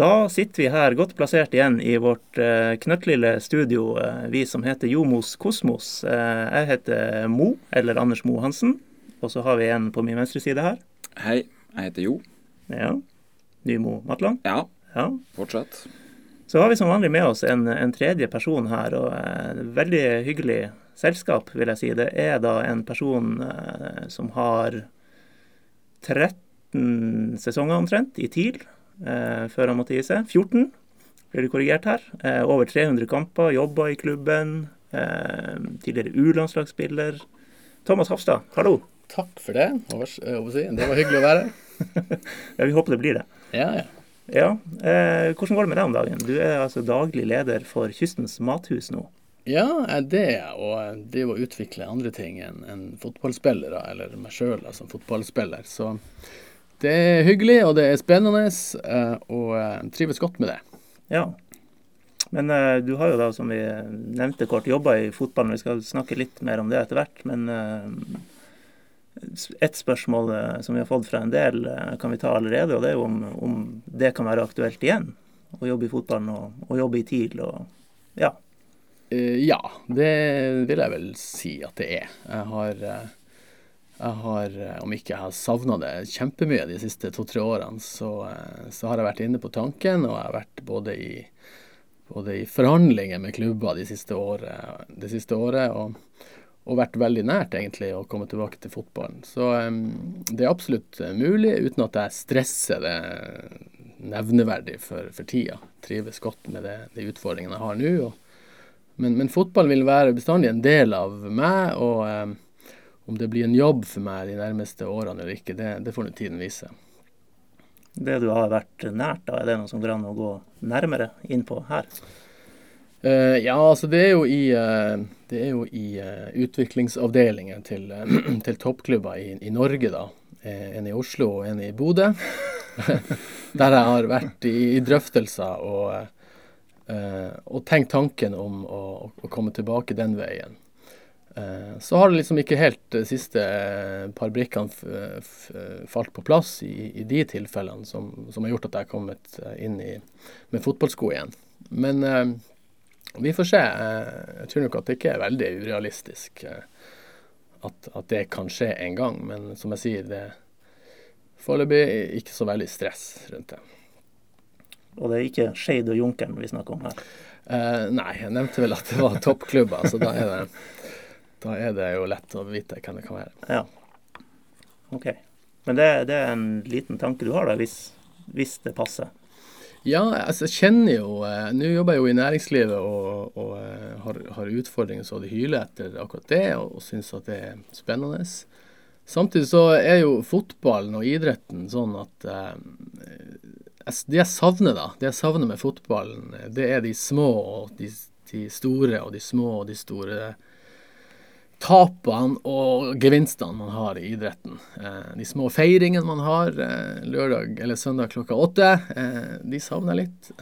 Da sitter vi her godt plassert igjen i vårt eh, knøttlille studio, eh, vi som heter Jomos Kosmos. Eh, jeg heter Mo, eller Anders Mo Hansen. Og så har vi en på min venstre side her. Hei, jeg heter Jo. Ja. Nymo Matland. Ja, Ja. fortsett. Så har vi som vanlig med oss en, en tredje person her, og eh, veldig hyggelig selskap, vil jeg si. Det er da en person eh, som har 13 sesonger omtrent i TIL, før han måtte gi seg. 14, blir det korrigert her. Eh, over 300 kamper, jobba i klubben. Eh, tidligere U-landslagsspiller. Thomas Hafstad, hallo. Takk for det. Det var hyggelig å være. Ja, vi håper det blir det. Ja, ja. Ja, eh, Hvordan går det med deg om dagen? Du er altså daglig leder for Kystens Mathus nå. Ja, det er det, og det å utvikle andre ting enn en fotballspillere, eller meg sjøl som fotballspiller. Så det er hyggelig, og det er spennende, eh, og jeg trives godt med det. Ja. Men eh, du har jo da, som vi nevnte kort, jobba i fotballen. Vi skal snakke litt mer om det etter hvert. Men et ett spørsmål eh, som vi har fått fra en del, eh, kan vi ta allerede. Og det er jo om, om det kan være aktuelt igjen. Å jobbe i fotballen og, og jobbe i TIL og ja. Eh, Ja, det vil jeg vel si at det er. Jeg har, eh, jeg har eh, om ikke jeg har savna det kjempemye de siste to-tre årene, så, eh, så har jeg vært inne på tanken, og jeg har vært både i, både i forhandlinger med klubber de siste året, de siste året og, og vært veldig nært egentlig å komme tilbake til fotballen. Så um, det er absolutt mulig, uten at jeg stresser det nevneverdig for, for tida. Trives godt med det, de utfordringene jeg har nå. og men, men fotball vil være bestandig en del av meg, og eh, om det blir en jobb for meg de nærmeste årene eller ikke, det, det får nå tiden vise. Det du har vært nært, da, er det noe som går an å gå nærmere inn på her? Uh, ja, altså det er jo i, uh, det er jo i uh, utviklingsavdelingen til, til toppklubber i, i Norge, da. En i Oslo og en i Bodø. Der jeg har vært i, i drøftelser og, og tenkt tanken om å, å komme tilbake den veien. Eh, Så har det liksom ikke helt de siste eh, par brikkene falt på plass i, i de tilfellene som, som har gjort at jeg har kommet eh, inn i, med fotballsko igjen. Men eh, vi får se. Eh, Jeg tror nok at det ikke er veldig urealistisk eh, at, at det kan skje en gang. Men som jeg sier, det er foreløpig ikke så veldig stress rundt det. Og det er ikke Skeid og Junkeren vi snakker om her. Eh, nei, jeg nevnte vel at det var toppklubber, så da er det, da er det jo lett å vite hvem det kan være. Ja. OK. Men det, det er en liten tanke du har, da, hvis, hvis det passer. Ja, altså jeg kjenner jo eh, Nå jobber jeg jo i næringslivet og, og eh, har, har utfordringer så det hyler etter akkurat det, og, og syns at det er spennende. Samtidig så er jo fotballen og idretten sånn at eh, Det jeg savner, da, det jeg savner med fotballen, eh, det er de små og de, de store, og de små og de store tapene og gevinstene man har i idretten. Eh, de små feiringene man har eh, lørdag eller søndag klokka åtte, eh, de savner litt.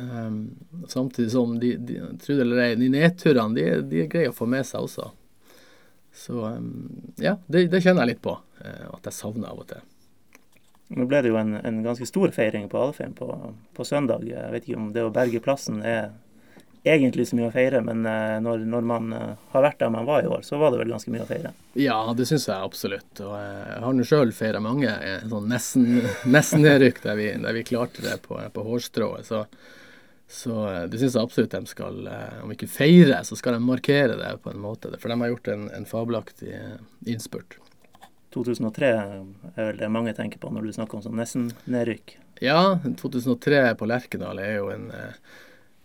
Samtidig som de, de, ei, de nedturene de, de er greie å få med seg også. Så ja, det, det kjenner jeg litt på, at jeg savner av og til. Nå ble det jo en, en ganske stor feiring på Alfheim på, på søndag. Jeg vet ikke om det å berge plassen er egentlig så mye å feire, men eh, når, når man eh, har vært der man var i år, så var det vel ganske mye å feire. Ja, det syns jeg absolutt. Og jeg har nå sjøl feira mange eh, sånn nesten, nesten der vi, der vi klarte det på, på hårstrået. Så, så det syns jeg absolutt de skal, om ikke feire, så skal de markere det på en måte. For de har gjort en, en fabelaktig innspurt. 2003 er vel det mange tenker på når du snakker om sånn nesten-nedrykk. Ja, 2003 på Lerkendal er jo en,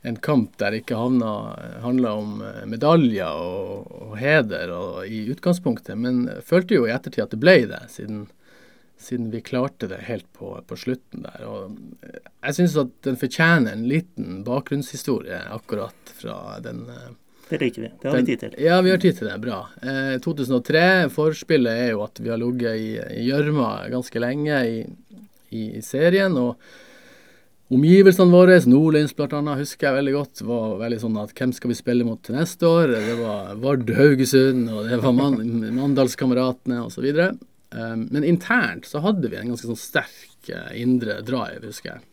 en kamp der det ikke handla om eh, medaljer og, og heder og, i utgangspunktet, men følte jo i ettertid at det ble det, siden, siden vi klarte det helt på, på slutten der. Og eh, jeg syns at den fortjener en liten bakgrunnshistorie akkurat fra den eh, Det liker vi. Det har vi tid til. ja, vi har tid til det. Bra. Eh, 2003, forspillet er jo at vi har ligget i i gjørma ganske lenge i, i, i serien. Og omgivelsene våre, blant annet, husker jeg veldig godt, var veldig sånn at hvem skal vi spille mot til neste år? Det var Vard Haugesund, og det var Man Mandalskameratene osv. Um, men internt så hadde vi en ganske sånn sterk eh, indre drive, husker jeg.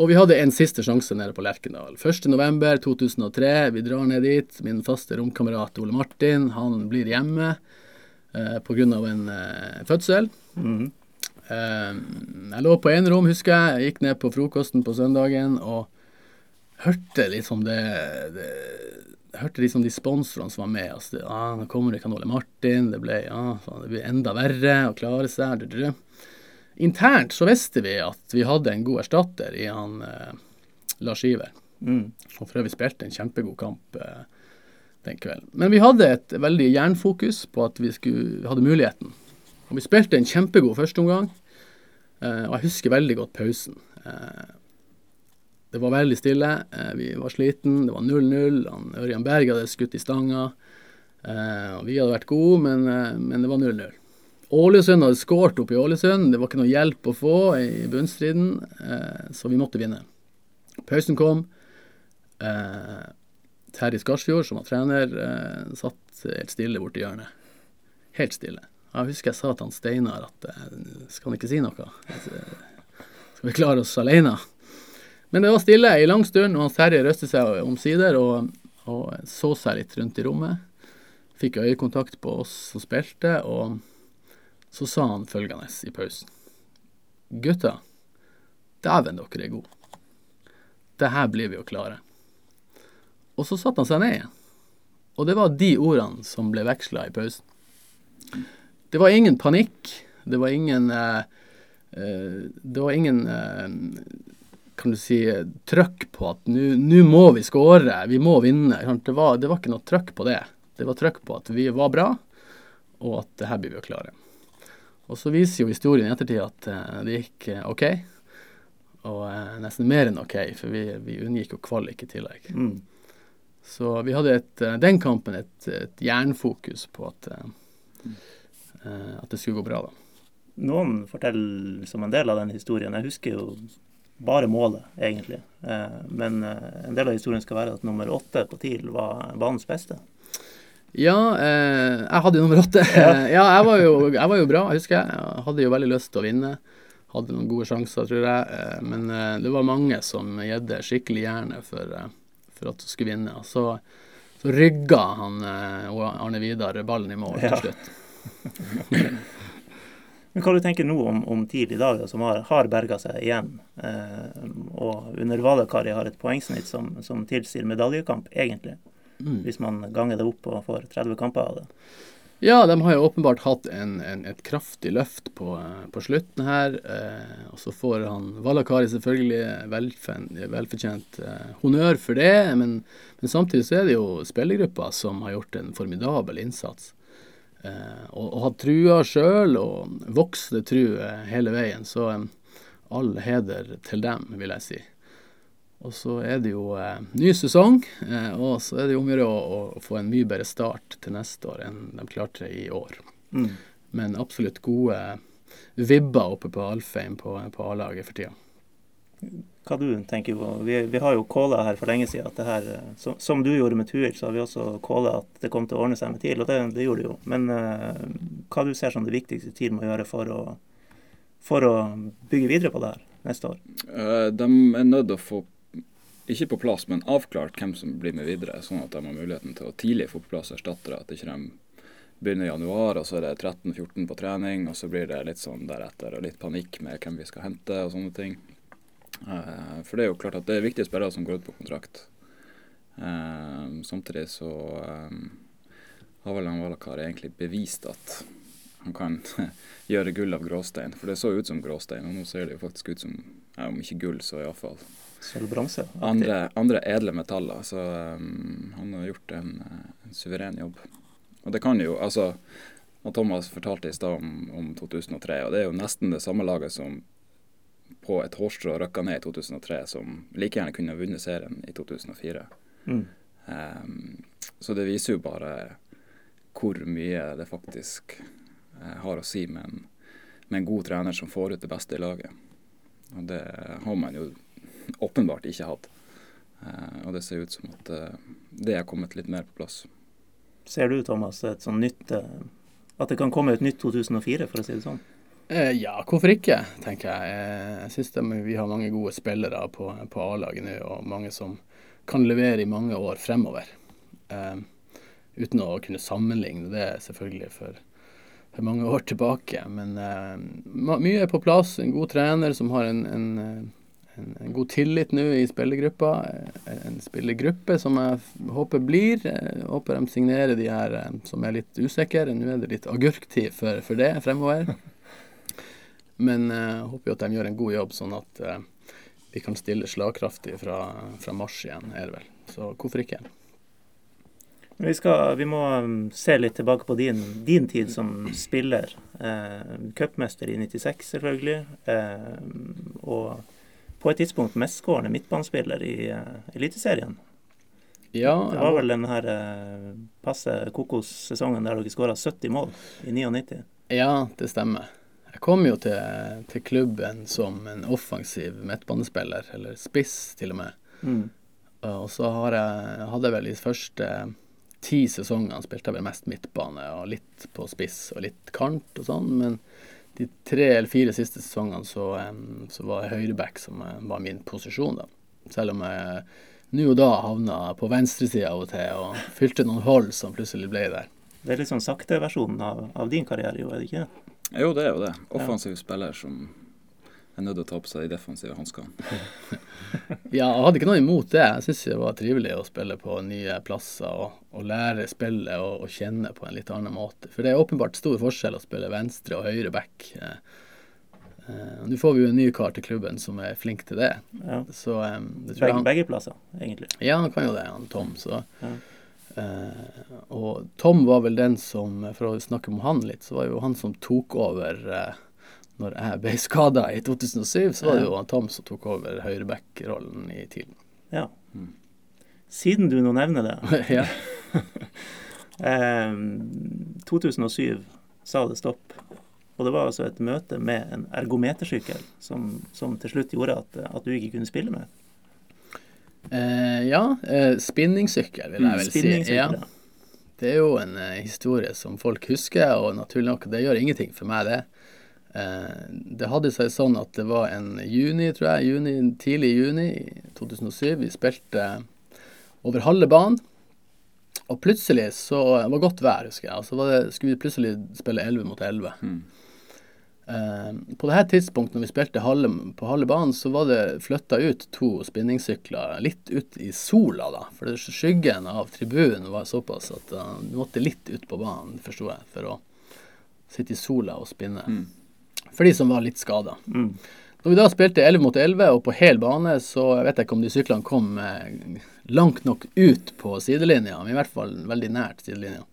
Og vi hadde en siste sjanse nede på Lerkendal. 1.11.2003. Vi drar ned dit. Min faste romkamerat Ole Martin han blir hjemme uh, pga. en uh, fødsel. Mhm. Eh, jeg lå på enerom, husker jeg. Jeg gikk ned på frokosten på søndagen og hørte liksom det, det hørte liksom de sponsorene som var med. Altså, det, ah, nå kommer ikke han Ole Martin. Det ble, ja, det ble enda verre å klare seg. Du, du, du. Internt så visste vi at vi hadde en god erstatter i han eh, Lars Iver. Mm. Og for øvrig spilte en kjempegod kamp eh, den kvelden. Men vi hadde et veldig jernfokus på at vi skulle, hadde muligheten. Og vi spilte en kjempegod førsteomgang. Eh, og jeg husker veldig godt pausen. Eh, det var veldig stille. Eh, vi var sliten. Det var 0-0. Ørjan Berg hadde skutt i stanga. Og vi hadde vært gode, men, men det var 0-0. Ålesund hadde skåret opp i Ålesund. Det var ikke noe hjelp å få i bunnstriden, så vi måtte vinne. Pausen kom. Terje Skarsfjord, som var trener, satt helt stille borti hjørnet. Helt stille. Jeg husker jeg sa til han Steinar at eh, skal han ikke si noe? Skal vi klare oss alene? Men det var stille i lang stund, og han Terje røste seg omsider og, og så seg litt rundt i rommet. Fikk øyekontakt på oss som spilte, og så sa han følgende i pausen. Gutta, dæven dere er gode. Det her blir vi å klare. Og så satte han seg ned igjen. Og det var de ordene som ble veksla i pausen. Det var ingen panikk. Det var ingen eh, eh, Det var ingen eh, kan du si, trøkk på at nå må vi skåre, vi må vinne. Det var, det var ikke noe trøkk på det. Det var trøkk på at vi var bra, og at det her blir vi å klare. Og så viser jo historien i ettertid at det gikk OK. Og nesten mer enn OK, for vi, vi unngikk jo kvalik i tillegg. Mm. Så vi hadde et, den kampen et, et jernfokus på at, eh, at det skulle gå bra, da. Noen forteller som en del av den historien. Jeg husker jo bare målet, egentlig. Eh, men eh, en del av historien skal være at nummer åtte på TIL var banens beste. Ja, eh, jeg hadde jo nummer åtte. Ja. Ja, jeg, var jo, jeg var jo bra, husker jeg. Jeg hadde jo veldig lyst til å vinne. Hadde noen gode sjanser, tror jeg. Eh, men eh, det var mange som gjedde skikkelig jernet for, eh, for at du skulle vinne. Så, så rygga han eh, Arne Vidar ballen i mål Ja. til slutt. Men hva du tenker nå om, om TIL i dag, da, som har, har berga seg igjen? Eh, og under Valakari har et poengsnitt som, som tilsier medaljekamp, egentlig. Mm. Hvis man ganger det opp og får 30 kamper av det. Ja, de har jo åpenbart hatt en, en, et kraftig løft på, på slutten her. Eh, og så får han Valakari selvfølgelig velfen, velfortjent eh, honnør for det, men, men samtidig så er det jo spillergruppa som har gjort en formidabel innsats. Eh, og, og hatt trua sjøl, og vokste tru hele veien. Så eh, all heder til dem, vil jeg si. Og så er det jo eh, ny sesong, eh, og så er det jo om å gjøre å få en mye bedre start til neste år enn de klarte i år. Mm. Men absolutt gode vibber oppe på Alfheim på, på A-laget for tida. Hva du tenker på? Vi, vi har jo calla her for lenge siden at det her eh, Som, som du gjorde med Tuil, så har vi også calla at det kom til å ordne seg med TIL, og det, det gjorde det jo. Men uh, hva du ser som det viktigste TIL må gjøre for å, for å bygge videre på det her neste år? Uh, De er nødt til å få, ikke på plass, men avklart hvem som blir med videre, sånn at de har muligheten til å tidlig få på plass erstattere. At ikke de begynner i januar, og så er det 13-14 på trening, og så blir det litt sånn deretter, og litt panikk med hvem vi skal hente og sånne ting. Eh, For det er jo klart at det er viktige spillere som går ut på kontrakt. Eh, Samtidig så eh, har vel Valakar egentlig bevist at han kan gjøre gull av gråstein. For det så ut som gråstein, og nå ser det jo faktisk ut som, ja, om ikke gull, så iallfall Sølv, bronse? andre, andre edle metaller. Så um, han har gjort en, en suveren jobb. Og det kan jo, altså og Thomas fortalte i stad om, om 2003, og det er jo nesten det samme laget som på et hårstrå røkka ned i 2003, som like gjerne kunne ha vunnet serien i 2004. Mm. Um, så det viser jo bare hvor mye det faktisk uh, har å si med en, med en god trener som får ut det beste i laget. Og det har man jo åpenbart ikke hatt. Uh, og det ser ut som at uh, det er kommet litt mer på plass. Ser du, Thomas, et sånn nytt At det kan komme et nytt 2004, for å si det sånn? Eh, ja, hvorfor ikke, tenker jeg. Eh, jeg syns vi har mange gode spillere på, på A-laget nå, og mange som kan levere i mange år fremover. Eh, uten å kunne sammenligne det, selvfølgelig, for, for mange år tilbake. Men eh, mye er på plass. En god trener som har en, en, en, en god tillit nå i spillergruppa. En spillergruppe som jeg håper blir. Jeg håper de signerer de her som er litt usikre. Nå er det litt agurktid for, for det fremover. Men jeg uh, håper jo at de gjør en god jobb, sånn at uh, vi kan stille slagkraftig fra, fra, mars igjen, er det vel. Så hvorfor ikke? Vi, skal, vi må um, se litt tilbake på din, din tid som spiller. Eh, Cupmester i 96, selvfølgelig. Eh, og på et tidspunkt mestskårende midtbanespiller i eh, Eliteserien. Ja, det var vel den her eh, passe kokos-sesongen der dere skåra 70 mål i 99? Ja, det stemmer. Jeg kom jo til, til, klubben som en offensiv midtbanespiller, eller spiss til og med. Mm. Og så har jeg, hadde jeg vel de første ti sesongene spilte jeg vel mest midtbane og litt på spiss og litt kant og sånn, men de tre eller fire siste sesongene så, så var jeg høyreback som var min posisjon, da. Selv om jeg nå og da havna på venstresida av og til og fylte noen hold som plutselig ble der. Det er litt sånn sakte versjonen av, av din karriere, jo, er det ikke? Jo, det er jo det. Offensiv spiller som er nødt til å ta på seg de defensive hanskene. ja, jeg hadde ikke noe imot det. Jeg syns det var trivelig å spille på nye plasser og, og lære spillet og, og, kjenne på en litt annen måte. For det er åpenbart stor forskjell å spille venstre og høyre back. Eh, eh, Nå får vi jo en ny kar til klubben som er flink til det. Ja. Så, um, det begge, han, begge, plasser, egentlig. Ja, han kan jo det, han Tom. Så ja. Uh, og Tom var vel den som, for å snakke om han litt, så var jo han som tok over uh, når jeg ble skada i 2007. Så var det jo han Tom som tok over høyreback-rollen i tiden. Ja. Mm. Siden du nå nevner det ja. uh, 2007 sa det stopp. Og det var altså et møte med en ergometersykkel som, som til slutt gjorde at, at du ikke kunne spille med. Eh, ja, eh, spinningsykkel vil jeg vel si. Ja. Det er jo en eh, historie som folk husker, og naturlig nok, det gjør ingenting for meg, det. Eh, det hadde seg sånn at det var en juni, tror jeg, juni, tidlig juni 2007. Vi spilte over halve banen. Og plutselig så Det var godt vær, husker jeg. Og så skulle vi plutselig spille 11 mot 11. Mm. Eh, på det her tidspunktet når vi spilte halve, på halve banen, så var det flytta ut to spinningsykler litt ut i sola, da. For skyggen av tribunen var såpass at uh, du måtte litt ut på banen, forsto jeg, for å sitte i sola og spinne. Mm. For de som var litt skada. Mm. Når vi da spilte 11 mot 11 og på hel bane, så vet jeg ikke om de syklene kom eh, langt nok ut på sidelinja, men i hvert fall veldig nært sidelinja.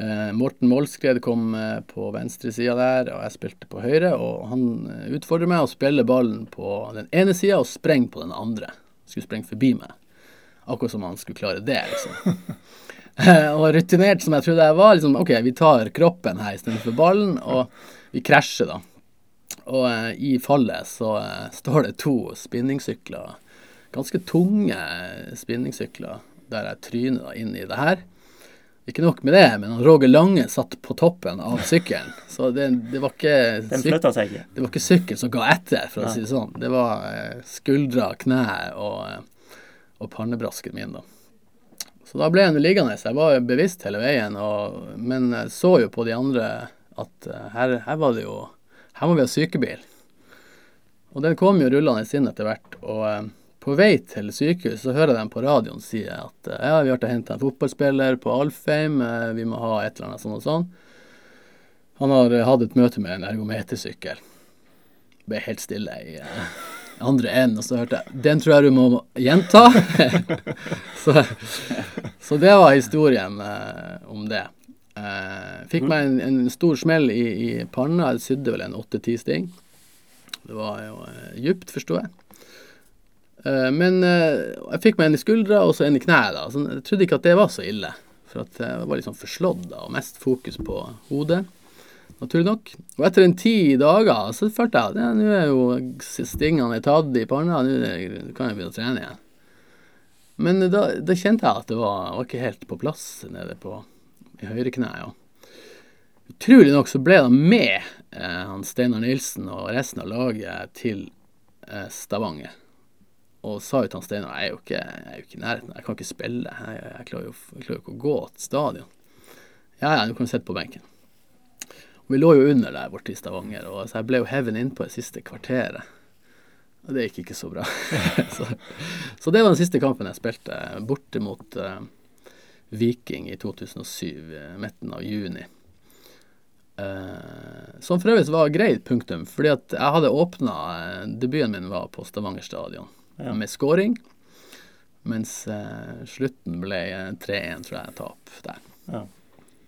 Eh, Morten Målskred kom eh, på venstresida der, og jeg spilte på høyre. Og han eh, utfordrer meg å spille ballen på den ene sida og sprenge på den andre. Skulle sprenge forbi meg. Akkurat som han skulle klare det, liksom. og rutinert som jeg trodde jeg var, liksom OK, vi tar kroppen her istedenfor ballen, og vi krasjer, da. Og eh, i fallet så eh, står det to spinningsykler, ganske tunge spinningsykler, der jeg tryner da inn i det her. Ikke nok med det, men Roger Lange satt på toppen av sykkelen. Så det, det var ikke Den flytta seg ikke? Det var ikke sykkel som ga etter, for å si det sånn. Det var eh, skuldra, knær og, eh, og pannebrasken min, da. Så da ble jeg nå liggende. Jeg var bevisst hele veien, og, men så jo på de andre at uh, her, her, var det jo Her må vi ha sykebil. Og den kom jo rullende inn etter hvert. og... På vei til sykehus så hører jeg dem på radioen si at eh, ja, vi har til en fotballspiller på Alfheim, eh, vi må ha et eller annet sånn og sånn. Han har eh, hatt et møte med en ergometersykkel. Ble helt stille i uh, andre enden, og så hørte jeg 'Den tror jeg du må gjenta'. så, så, det var historien uh, om det. Uh, fikk meg en, en, stor smell i, i panna. Jeg sydde vel en åtte-ti sting. Det var jo uh, djupt, forsto jeg. Eh, men eh, jeg fikk meg en i skuldra og så en i kneet. da, så Jeg trodde ikke at det var så ille. For at jeg var litt sånn forslått og mest fokus på hodet. Naturlig nok. Og etter en ti dager så følte jeg at ja, nå er jo stingene tatt i panna, nå kan jeg begynne å trene igjen. Men da, da, kjente jeg at det var, var ikke helt på plass nede på, i høyrekneet. Ja. utrolig nok så ble de med eh, han Steinar Nilsen og resten av laget til eh, Stavanger. Og sa jo til Steinar jeg er jo ikke, i nærheten, jeg kan ikke spille. Jeg, jeg, klarer jo jeg klarer ikke å gå til stadion. Ja ja, du kan sitte på benken. Og vi lå jo under der borte i Stavanger, og så jeg ble jo heaven innpå det siste kvarteret. Og det gikk ikke så bra. så, så, det var den siste kampen jeg spilte, borte mot uh, Viking i 2007, uh, midten av juni. Uh, som for øvrig var greit, punktum. Fordi at jeg hadde åpna uh, Debuten min var på Stavanger stadion ja. med scoring. Mens slutten ble 3-1, tror jeg, tap der. Ja.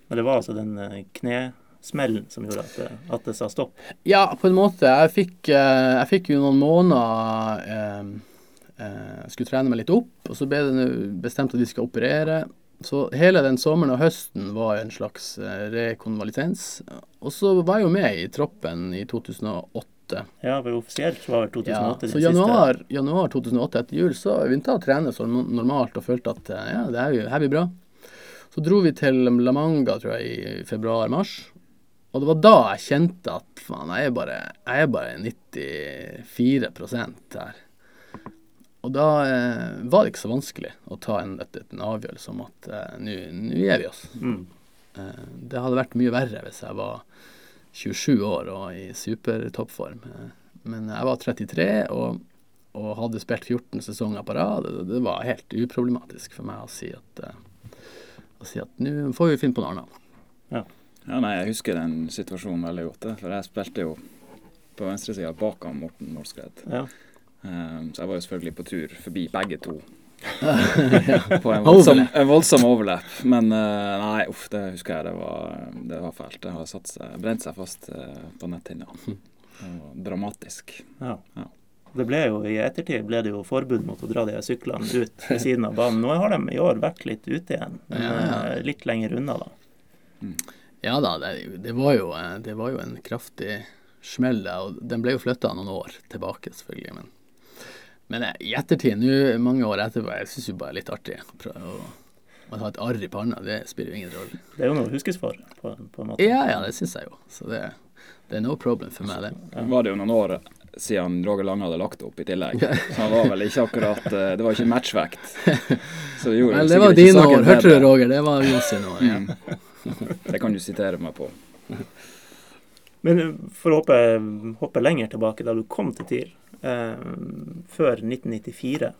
Men det var altså den kne smellen som gjorde at det, at det, sa stopp? Ja, på en måte. Jeg fikk, eh, jeg fikk jo noen måneder eh, eh, Jeg skulle trene meg litt opp, og så ble det bestemt at vi skal operere. Så hele den sommeren og høsten var en slags rekonvalesens. Og så var jeg jo med i troppen i 2008. Ja, for offisielt var det 2008 ja, Så januar, januar, 2008 etter jul så begynte jeg å trene så normalt og følte at ja, det her blir bra. Så dro vi til La Manga, tror jeg, i februar-mars. Og det var da jeg kjente at faen, jeg er bare, jeg er bare 94 her. Og da eh, var det ikke så vanskelig å ta en, en avgjørelse om at eh, nå gir vi oss. Mm. Eh, det hadde vært mye verre hvis jeg var 27 år og i supertoppform. Men jeg var 33 og, og, hadde spilt 14 sesonger på rad. Det, det, var helt uproblematisk for meg å si at, eh, å si at nå får vi finne på noe annet. Ja. Ja, nei, Jeg husker den situasjonen veldig godt. For jeg spilte jo på venstresida bak Morten Norskred. Ja. Um, så jeg var jo selvfølgelig på tur forbi begge to. på en voldsom, en voldsom overlapp. Men uh, nei, uff, det husker jeg. Det var, det var fælt. Det har satt seg, brent seg fast uh, på netthinna. Dramatisk. Ja. ja. Det ble jo, I ettertid ble det jo forbud mot å dra de syklene ut ved siden av banen. Nå har de i år vært litt ute igjen, men ja, ja. Eh, litt lenger unna, da. Mm. Ja da, det, det, var jo, det, var jo, en kraftig smell. Og den ble jo flytta noen år tilbake, selvfølgelig. Men, men i ettertid, nå mange år etterpå, jeg syns jo bare det er litt artig å å ha et arr i panna, det spiller jo ingen rolle. Det er jo noe å huskes for, på, på en måte. Ja, ja, det syns jeg jo. Så det, det, er no problem for meg, det. Ja. Var det jo noen år siden Roger Lange hadde lagt opp i tillegg. Så han var vel ikke akkurat eh, Det var ikke matchvekt. Så det gjorde Vel, det var dine år. Hørte du, Roger? Det var Johs sine år. Ja. Mm. Det kan du sitere meg på. Men for å hoppe, hoppe, lenger tilbake, da du kom til TIL, eh, før 1994,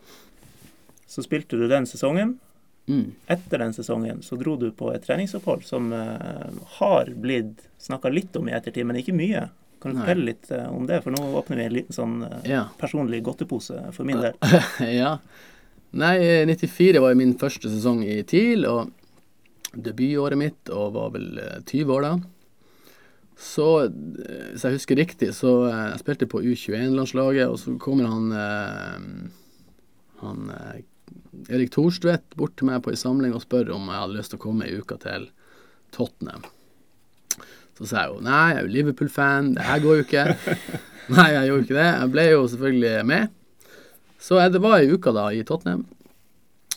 så spilte du den sesongen. Mm. Etter den sesongen så dro du på et treningsopphold som eh, har blitt snakka litt om i ettertid, men ikke mye. Kan du Nei. fortelle litt eh, om det? For nå åpner vi en liten sånn eh, ja. personlig godtepose for min del. ja. Nei, 94 var jo min første sesong i TIL. og debutåret mitt og var vel 20 eh, år da. Så, eh, hvis jeg husker riktig, så eh, jeg spilte på U21-landslaget, og så kommer han han Erik Thorstvedt bort til meg på en samling og spør om jeg hadde lyst til å komme ei uke til Tottenham. Så sa jeg jo nei, jeg er jo Liverpool-fan, det her går jo ikke. nei, jeg gjorde ikke det. Jeg ble jo selvfølgelig med. Så det var ei uke da i Tottenham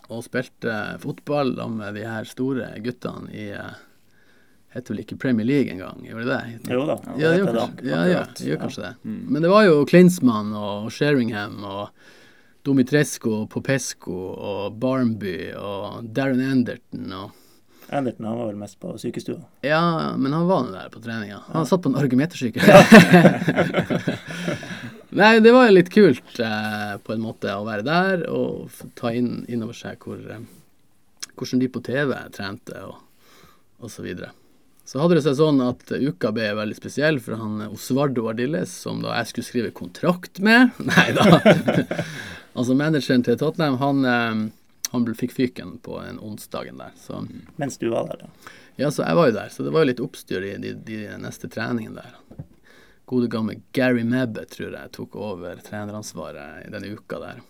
og spilte fotball med de her store guttene i heter vel ikke Premier League engang, gjorde det det? Jo da. Ja, det gjør kanskje, ja, ja, gjør kanskje det. Mm. Men det var jo Klinsmann og Sheringham og Domitresco og Popesco og Barnby og Darren Anderton og Anderton han var vel mest på sykestua? Ja, men han var nå der på treninga. Han satt på en argometersykkel. Nei, det var litt kult eh, på en måte å være der og ta inn, inn over seg hvor, eh, hvordan de på TV trente og, og så videre. Så hadde det seg sånn at uka ble veldig spesiell for han Osvardo Ardiles, som da jeg skulle skrive kontrakt med Nei da. altså manageren til Tottenham, han, eh, han fikk fyken på en onsdagen der. Så. Mens du var der, ja? Ja, så jeg var jo der. Så det var jo litt oppstyr i de, de neste treningene der gode gamle Gary Mabbe, tror jeg, tok over treneransvaret i denne uka der.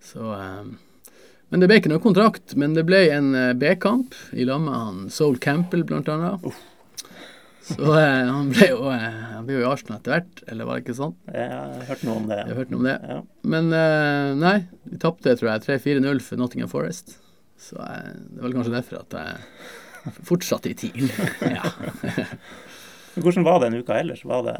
Så um, Men det ble ikke noe kontrakt. Men det ble en uh, B-kamp i lag med han Soul Campbell, blant annet. Uh. Så eh, han ble jo han ble jo i Arsenal etter hvert, eller var det ikke sånn? Jeg har hørt noe om det. Jeg har hørt noe om det. Ja. Men nei, vi tapte tror jeg 3-4-0 for Nottingham Forest. Så det var kanskje derfor at jeg fortsatte i TIL. ja. Hvordan var det en uke ellers? Var det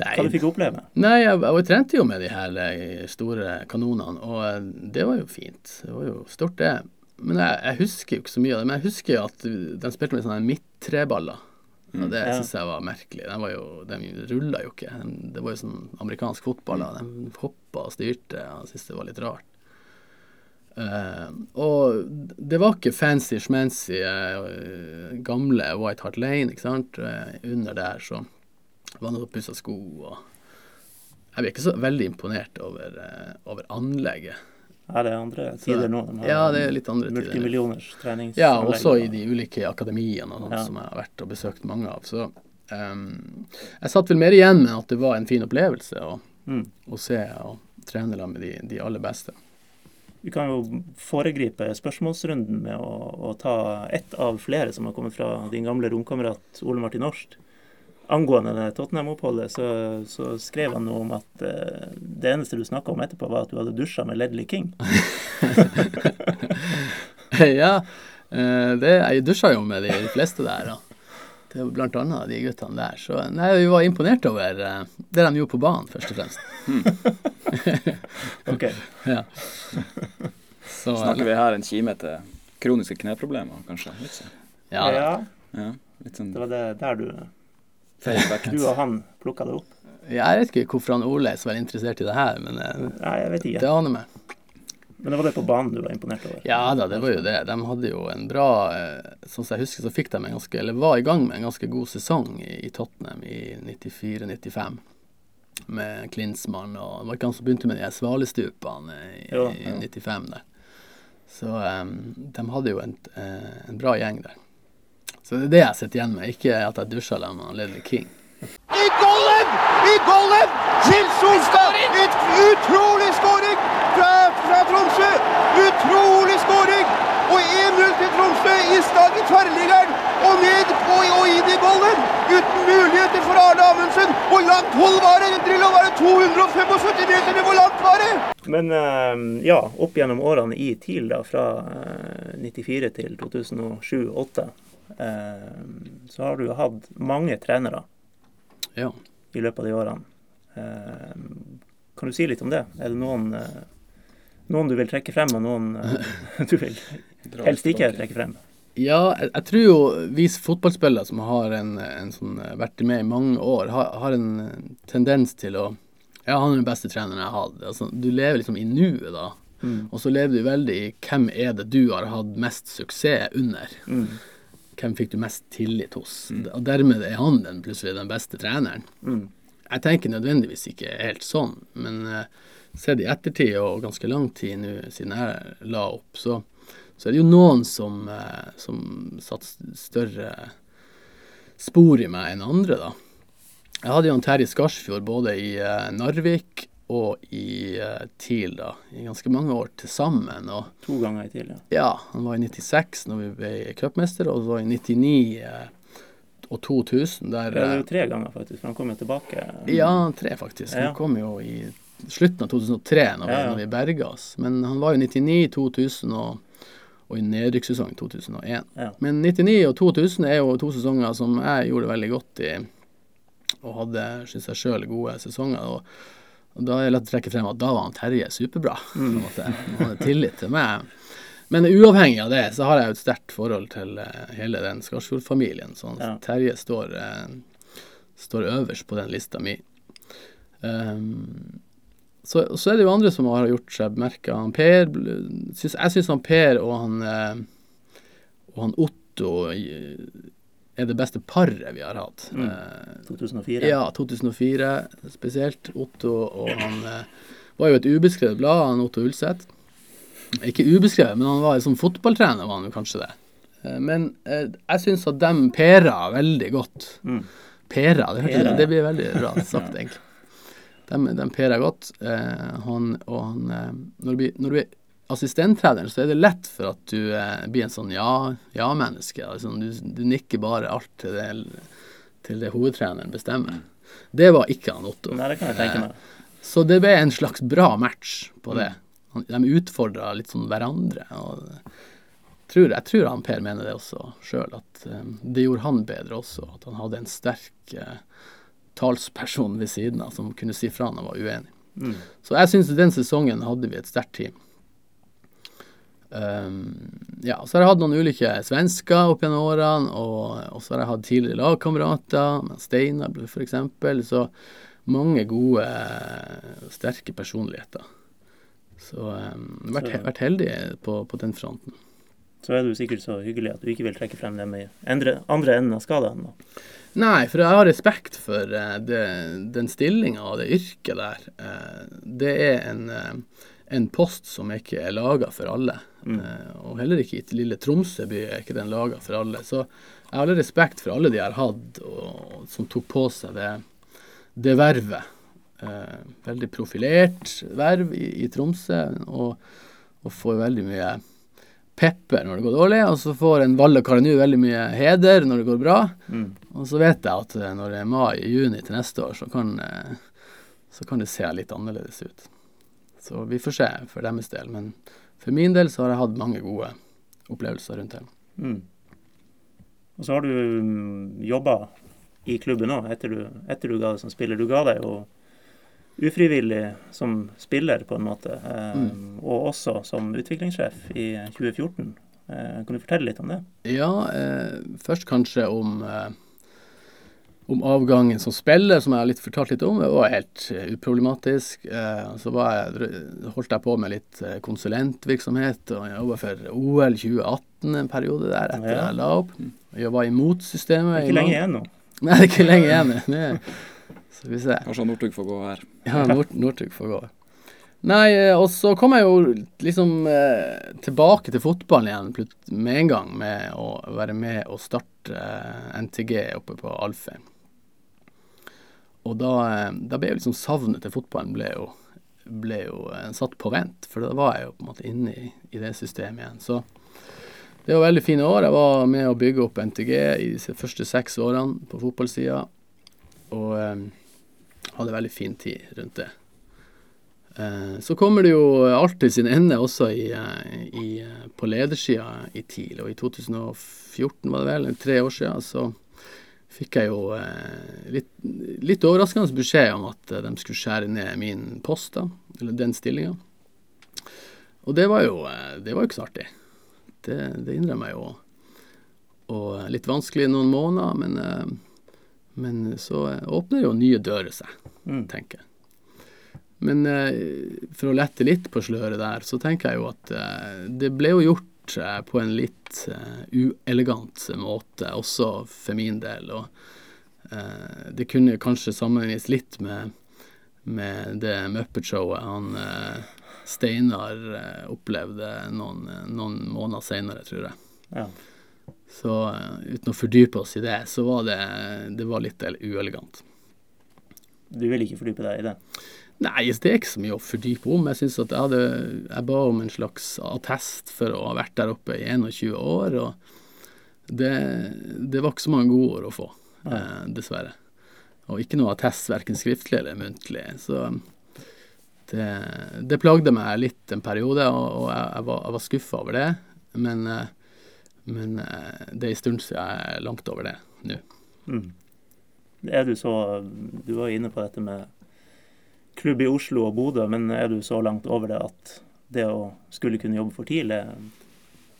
Nei, Hva du fikk oppleve? Nei, jeg, jeg trente jo med de her eh, store kanonene, og eh, det var jo fint. Det var jo stort, det. Men jeg, jeg husker jo ikke så mye av det. Men jeg husker jo at de spilte med sånne midttreballer. Og det ja. syns jeg var merkelig. De, var jo, rulla jo ikke. De, det var jo sånn amerikansk fotball. da. De hoppa og styrte. og Jeg syntes det var litt rart. Uh, og det var ikke fancy schmancy uh, gamle White Hart Lane, ikke sant. Uh, under der så var det noe pussa sko og Jeg ble ikke så veldig imponert over, eh, over anlegget. Er det andre tider nå? De Ja, det er litt andre tider. Multimillioners treningsanlegg. Ja, også i de ulike akademiene og sånt Ja. som jeg har vært og besøkt mange av. Så um, jeg satt vel mer igjen med at det var en fin opplevelse å, Mm. å se og trene sammen med de, de aller beste. Vi kan jo foregripe spørsmålsrunden med å, å ta ett av flere som har kommet fra din gamle romkamerat Ole Martin Årst. Angående det Tottenham-oppholdet, så, så skrev han noe om at uh, det eneste du snakka om etterpå, var at du hadde dusja med Ledley King. ja, eh, det, jeg dusja jo med de fleste der. Da. Det var blant annet de guttene der. Så nei, vi var imponert over uh, det de gjorde på banen, først og fremst. Ok. Ja. Så, Snakker vi her en kime til kroniske kneproblemer, kanskje? Litt sånn. ja. Ja, Ja, litt sånn det var det der du. Du og han plukka det opp. Jeg vet ikke hvorfor han Ole er så veldig interessert i det her, men eh, Nei, jeg vet det ikke. aner meg. Men det var det på banen du var imponert over? Ja da, det var jo det. De hadde jo en bra eh, Sånn som jeg husker, så fikk de en ganske Eller var i gang med en ganske god sesong i, Tottenham i 94-95. Med Klinsmann og Det var ikke han som begynte med de svalestupene i, Jo, i 95 der. Så um, de hadde jo en, en bra gjeng der. Så det er det jeg sitter igjen med, ikke at jeg dusja sammen med Ledley King. I golden! I golden! Til Solstad! Et utrolig skåring fra, fra Tromsø! Utrolig skåring! Og 1-0 til Tromsø i stad i tverrliggeren. Og ned på, og inn i golden! Uten muligheter for Arne Amundsen. Hvor langt hold var det? Drillo var det 275 meter? Hvor langt var det? Men eh, ja, opp gjennom årene i TIL, da, fra eh, 94 til 2007-2008, eh, så har du hatt mange trenere Ja. i løpet av de årene. Eh, kan du si litt om det? Er det noen, eh, noen du vil trekke frem, og noen eh, du vil helst ikke trekke frem? Ja, jeg, jeg tror jo vi fotballspillere som har en, en sånn, eh, vært med i mange år, har, har en eh, tendens til å Ja, han er den beste treneren jeg har hatt. Altså, du lever liksom i nuet da. Mm. Og så lever du veldig i hvem er det du har hatt mest suksess under. Mm. Hvem fikk du mest tillit hos? Og dermed er han den plutselig den beste treneren. Mm. Jeg tenker nødvendigvis ikke helt sånn, men uh, sett i ettertid og ganske lang tid nå siden jeg la opp, så, så er det jo noen som, uh, som satte større spor i meg enn andre, da. Jeg hadde jo Terje Skarsfjord både i uh, Narvik og i uh, TIL da, i ganske mange år til sammen. Og To ganger i TIL, ja. ja, han var i 96 når vi ble cupmester, og så var i 99 uh, og 2000 der Det er eh, jo tre ganger, faktisk, for han kom jo tilbake. Ja, tre faktisk. Ja. Han kom jo i slutten av 2003 når vi, Ja, ja. når vi berga oss. Men han var jo 99, 2000 og, og i nedrykkssesongen 2001. Ja. Men 99 og 2000 er jo to sesonger som jeg gjorde veldig godt i, og hadde, syns jeg sjøl, gode sesonger. Og, og da er det lett å trekke frem at da var han Terje superbra. måte. Han hadde tillit til meg. Men uavhengig av det, så har jeg jo et sterkt forhold til eh, hele den Skarsfjord-familien. Så Ja. Terje står, eh, står øverst på den lista mi. Um, så, så er det jo andre som har gjort seg bemerka. Per bl- Jeg syns Per og han, eh, og han Otto er det beste paret vi har hatt. Mm. Eh, 2004. ja, 2004 spesielt. Otto og han eh, var jo et ubeskrevet blad, han Otto Ulseth. Ikke ubeskrevet, men han var som fotballtrener, var han jo kanskje det. Eh, Men eh, jeg syns at dem pæra veldig godt. Mm. Pæra, det, Pæra. det blir veldig rart sagt, egentlig. Dem, dem pæra godt. Eh, han, og han eh, Når det blir, når er assistenttrener, så er det lett for at du eh, blir en sånn ja- ja-menneske. altså, du, du nikker bare alt til det, til det hovedtreneren bestemmer. Det var ikke han Otto. Nei, det kan jeg tenke meg. Så det ble en slags bra match på det. Mm. De utfordra litt sånn hverandre. Og tror, jeg tror han Per mener det også sjøl, at um, det gjorde han bedre også. At han hadde en sterk uh, talsperson ved siden av som kunne si fra når han var uenig. Mm. Så jeg syns den sesongen hadde vi et sterkt team. Um, ja, så har jeg hatt noen ulike svensker opp gjennom årene, og, så har jeg hatt tidligere lagkamerater, Steinar f.eks. Så mange gode, sterke personligheter. Så um, vært, Så- vært heldig på, på den fronten. Så er du sikkert så hyggelig at du ikke vil trekke frem dem i endre, andre enden av skalaen. da. Nei, for jeg har respekt for eh, det, den stillinga og det yrket der. Eh, det er en, eh, en post som ikke er laga for alle. Eh, og heller ikke i lille Tromsø by er ikke den laga for alle. Så jeg har all respekt for alle de jeg har hatt og, som tok på seg det, det vervet. Eh, veldig profilert verv i, i Tromsø, og, og får veldig mye pepper når det går dårlig, og så får en Valle Karanu veldig mye heder når det går bra. Mm. Og så vet jeg at eh, når det er mai-juni til neste år, så kan, eh, så kan det se litt annerledes ut. Så vi får se for deres del. Men for min del så har jeg hatt mange gode opplevelser rundt det. Mm. Og så har du mm, jobba i klubben òg, etter, du- etter du ga deg som spiller. Du ga deg jo ufrivillig som spiller, på en måte, eh, og også som utviklingssjef i 2014. Eh, kan du fortelle litt om det? Ja, eh, først kanskje om, eh, om avgangen som spiller, som jeg har litt fortalt litt om. Det var helt eh, uproblematisk. Eh, så var jeg, holdt jeg på med litt eh, konsulentvirksomhet, og jeg jobba for OL 2018 en periode der etter Ja. jeg la opp. Jeg var imot systemet. i Ikke lenge igjen nå. Nei, det er ikke lenge igjen. Det er, så vi ser. Kanskje Northug får gå her. Ja, Northug får gå. Nei, og så kom jeg jo liksom eh, tilbake til fotballen igjen med en gang med å være med og starte eh, NTG oppe på Alfheim. Og da, eh, da ble jo liksom savnet til fotballen ble jo, ble jo eh, satt på vent, for da var jeg jo på en måte inne i, i det systemet igjen. Så det var veldig fine år. Jeg var med å bygge opp NTG i de første seks årene på fotballsida, og um, hadde veldig fin tid rundt det. Uh, Så kommer det jo alltid sin ende også i, i, på ledersida i TIL. Og i 2014 var det vel, tre år siden, så fikk jeg jo eh, litt, litt overraskende beskjed om at eh, de skulle skjære ned min post, da, eller den stillinga. Og det var jo eh, det var ikke så artig. Det, det innrømmer jeg jo. Og litt vanskelig noen måneder, men, men så åpner jo nye dører seg Mm. tenker jeg. Men for å lette litt på sløret der, så tenker jeg jo at det ble jo gjort eh, på en litt eh, uelegant måte, også for min del. Og eh, det kunne kanskje sammenlignes litt med, med det Muppet-showet han Steinar opplevde noen, noen måneder seinere, tror jeg. Ja. Så uten å fordype oss i det, så var det, det var litt uelegant. Du vil ikke fordype deg i det? Nei, det er ikke så mye å fordype om. Jeg synes at jeg hadde Jeg ba om en slags attest for å ha vært der oppe i 21 år, og det, det var ikke så mange gode ord å få, eh, dessverre. Og ikke noe attest, verken skriftlig eller muntlig. Så det, det plagde meg litt en periode, og, og jeg, jeg var, jeg var skuffa over det. Men, eh, men eh, det er en stund siden jeg er langt over det nå. Mm. Er du så Du var inne på dette med klubb i Oslo og Bodø, men er du så langt over det at det å skulle kunne jobbe for tidlig er,